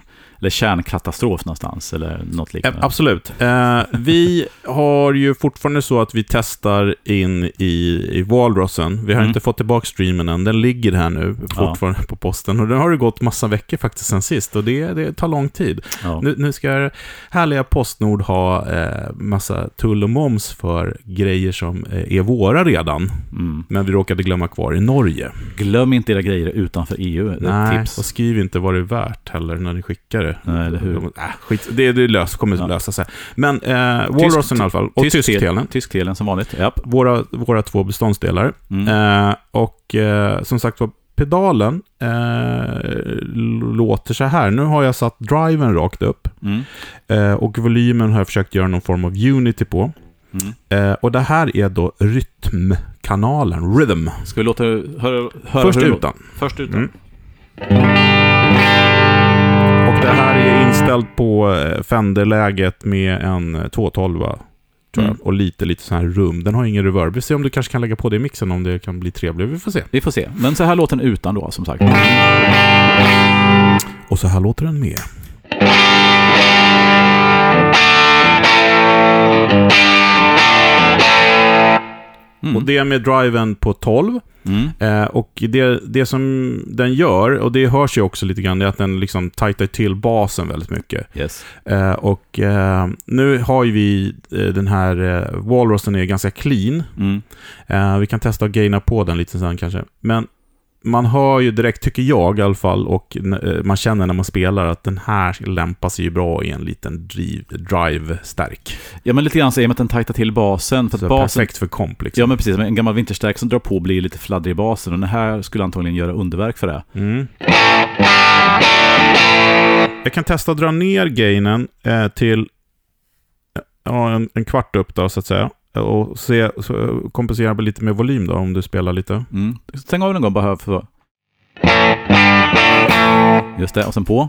eller kärnkatastrof någonstans, eller något liknande. absolut. Eh, vi har ju fortfarande så att vi testar in i, i Walrossen. Vi har Mm. inte fått tillbaka streamen än. Den ligger här nu fortfarande på posten. Och den har det gått massa veckor faktiskt sen sist. Och det, det tar lång tid. Ja. Nu, nu ska härliga Postnord ha eh, massa tull och moms för grejer som eh, är våra redan. Mm. Men vi råkade glömma kvar i Norge. Glöm inte era grejer utanför EU. Nej, tips. och skriv inte vad det är värt heller när ni skickar det. Nej, eller hur? Äh, skit, det, det lös, kommer Ja. lösa sig. Men eh, Walrossen i alla fall, och tysktelen. Tysktelen som vanligt, japp. Våra, våra två beståndsdelar. Mm. Eh, och eh, som sagt var, pedalen eh, låter så här. Nu har jag satt driven rakt upp. Mm. Eh, och volymen har jag försökt göra någon form av unity på. Mm. Eh, och det här är då rytmkanalen, rhythm. Ska vi låta höra, höra Först utan. Först utan. Mm. Det här är inställt på eh, Fender-läget med en eh, 212 tror jag. Mm. Och lite, lite sån här rum. Den har ingen reverb. Vi ser om du kanske kan lägga på det i mixen om det kan bli trevligt. Vi får se. Vi får se. Men så här låter den utan då, som sagt. Och så här låter den med. Mm. Och det är med driven på 12. Mm. Eh, och det, det som den gör, och det hörs ju också lite grann, det är att den liksom tajtar till basen väldigt mycket. Yes. Eh, och eh, nu har ju vi eh, den här eh, Walrossen är ganska clean. Mm. Eh, vi kan testa att gaina på den lite sen kanske. Men man hör ju direkt, tycker jag i alla fall, och eh, man känner när man spelar att den här lämpar sig ju bra i en liten driv, drive-stärk. Ja, men lite grann så i och med att den tajtar till basen. För Så basen Perfekt för komp liksom. Ja, men precis. En gammal vinterstärk som drar på blir lite fladdrig i basen. Och den här skulle antagligen göra underverk för det. Mm. Jag kan testa att dra ner gainen eh, till ja, en, en kvart upp då, så att säga. Och se, kompensera lite med volym då, om du spelar lite. Mm. Stäng av den en gång bara för... Just det, och sen på.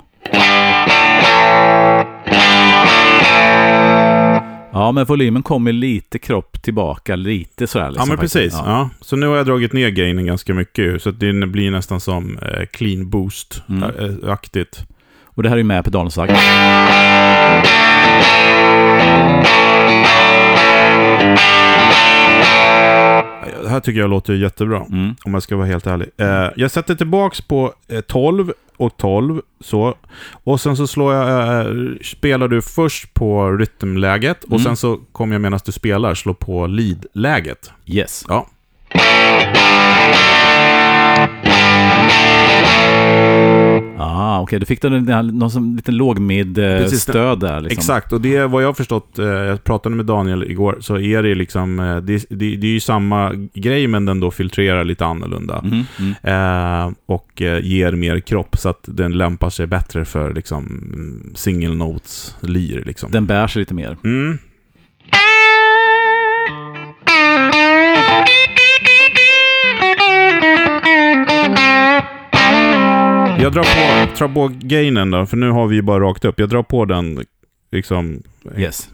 Ja, men volymen kommer lite kropp tillbaka, lite sådär. Liksom, ja, men faktiskt. precis. Ja. Ja. Så nu har jag dragit ner gainen ganska mycket, så att det blir nästan som eh, clean Mm. boost-aktigt. Och det här är ju med pedalen sagt. Det här tycker jag låter jättebra. Mm. Om jag ska vara helt ärlig. Eh, jag sätter tillbaks på eh, 12 och 12. Så. Och sen så slår jag, eh, spelar du först på rytmläget och Mm. sen så kommer jag medan du spelar slå på lead-läget. Yes. Ja. Ah, okej. Du fick den, någon som, Precis, lågmid-stöd där. Liksom. Exakt, och det är vad jag har förstått, eh, jag pratade med Daniel igår, så är det liksom, eh, det, det, det är ju samma grej men den då filtrerar lite annorlunda. Mhm, mm. Eh, och eh, ger mer kropp så att den lämpar sig bättre för liksom mm, single notes lir liksom. Den bär sig lite mer. Mm. Jag drar på, drar på gainen då, för nu har vi ju bara rakt upp. Jag drar på den liksom... Yes.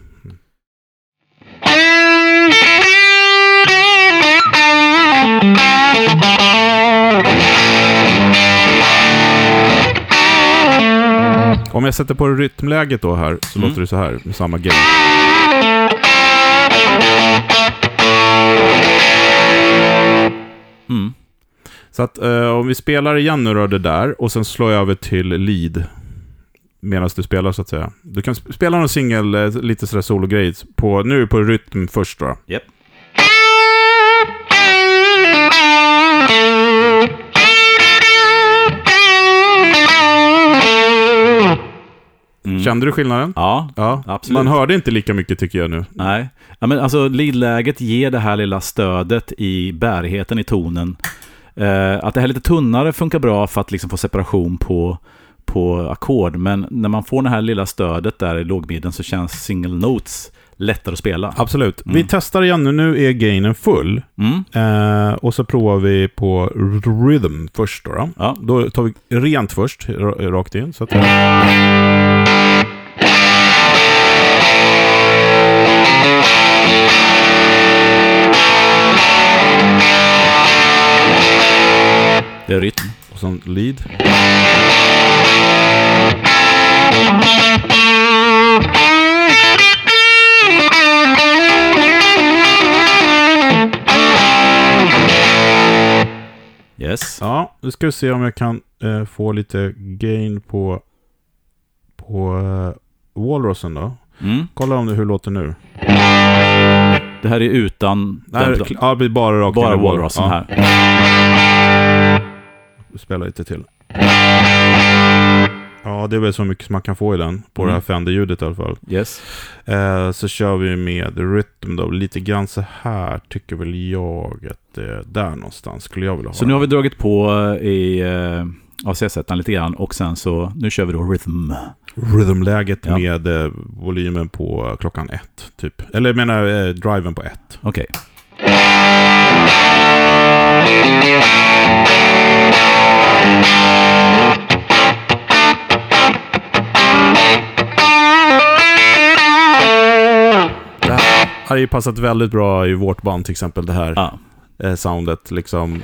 Om jag sätter på rytmläget då här, så Mm. låter det så här med samma gain. Mm. Så att eh, om vi spelar igen nu då det där och sen slår jag över till lead. Medan du spelar så att säga. Du kan sp- spela någon singel, eh, lite sådär solo på, nu på rytm först då. Yep. Mm. Kände du skillnaden? Ja, Ja, absolut. Man hörde inte lika mycket tycker jag nu. nej. Ja, men alltså leadläget ger det här lilla stödet i bärigheten i tonen. Eh, att det här lite tunnare funkar bra för att liksom få separation på, på ackord. Men när man får det här lilla stödet där i lågmidden så känns single notes lättare att spela. Absolut. Mm. Vi testar igen nu. Nu är gainen full. Mm. Eh, och så provar vi på rhythm först då. Då, Ja. då tar vi rent först, ra- rakt in. Så att, Det är rytm. och sen lead. Yes. Ja, nu ska vi se om jag kan eh, få lite gain på, på eh, Walrusen då. Mm. Kolla om det, hur det låter nu. Det här är utan... Nej, den- ja, det blir bara rakt bara Walrusen ja, här. Spela lite till. Ja, det är väl så mycket som man kan få i den. På Mm. det här Fender-ljudet i alla fall. Yes. Eh, så kör vi med rytm då. Lite grann så här tycker väl jag att det är där någonstans skulle jag vilja ha Så nu har vi dragit på eh, i eh, ACS-ettan lite grann och sen så, nu kör vi då rhythm. rhythmläget Ja. med eh, volymen på klockan ett, typ. Eller jag menar eh, driven på ett. Okej. Det här hade ju passat väldigt bra i vårt band till exempel, det här Ja. eh, soundet liksom.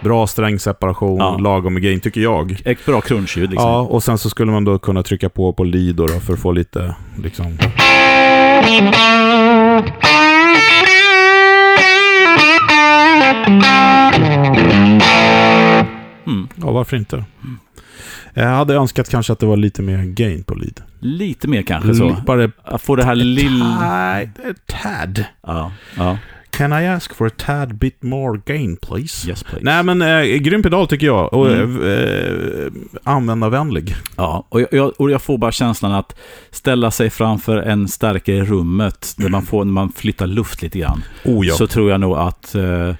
Bra strängseparation, Ja. lagom med gain tycker jag. Ett bra crunchljud liksom. Ja, och sen så skulle man då kunna trycka på på lead då, då för att få lite liksom... Mm. Ja, varför inte? Jag hade önskat kanske att det var lite mer gain på lead. Lite mer kanske så. Bara Att få det här lilla... Tad. Ja. ja. Can I ask for a tad bit more gain please? Yes please. Nej men eh, grym pedal tycker jag. Och Mm. eh, användarvänlig. Ja, och jag, och jag får bara känslan att ställa sig framför en stärkare i rummet, där man får, när man flyttar luft lite grann, Oh ja. så tror jag nog att eh,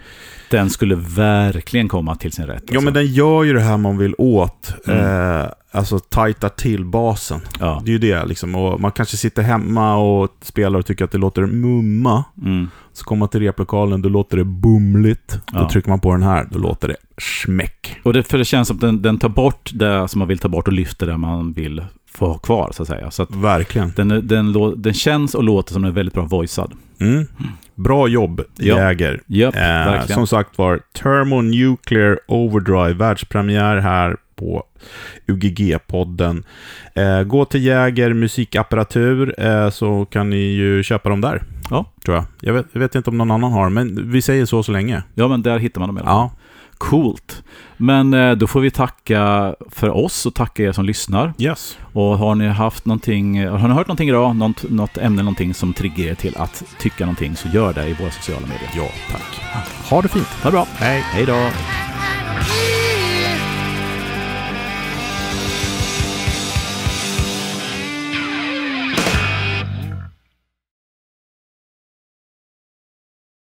den skulle verkligen komma till sin rätt. Ja alltså. men den gör ju det här man vill åt. Mm. Eh, alltså tajtar till basen. ja. Det är ju det liksom. Och man kanske sitter hemma och spelar och tycker att det låter mumma. Mm. Så kommer man till replokalen, då låter det bumligt. Då Ja. trycker man på den här, då låter det smäck. Och det, för det känns som att den, den tar bort det som man vill ta bort och lyfter det man vill få ha kvar, så att säga. Så att Verkligen. den, den, lå- den känns och låter som den är väldigt bra voicead. Mm. Bra jobb. Jäger. Japp, Eh, som sagt var, Thermonuclear Overdrive, världspremiär här på UGG-podden. Eh, gå till Jäger musikapparatur eh, så kan ni ju köpa dem där. Ja. Tror jag. Jag vet, jag vet inte om någon annan har, men vi säger så så länge. Ja, men där hittar man dem i fall. Ja, Coolt. Men eh, då får vi tacka för oss och tacka er som lyssnar. yes. Och har ni haft någonting, har ni hört någonting idag, något, något ämne, någonting som triggar er till att tycka någonting, så gör det i våra sociala medier. Ja, tack. Ha det fint. Ha det bra. Hej. Hej då.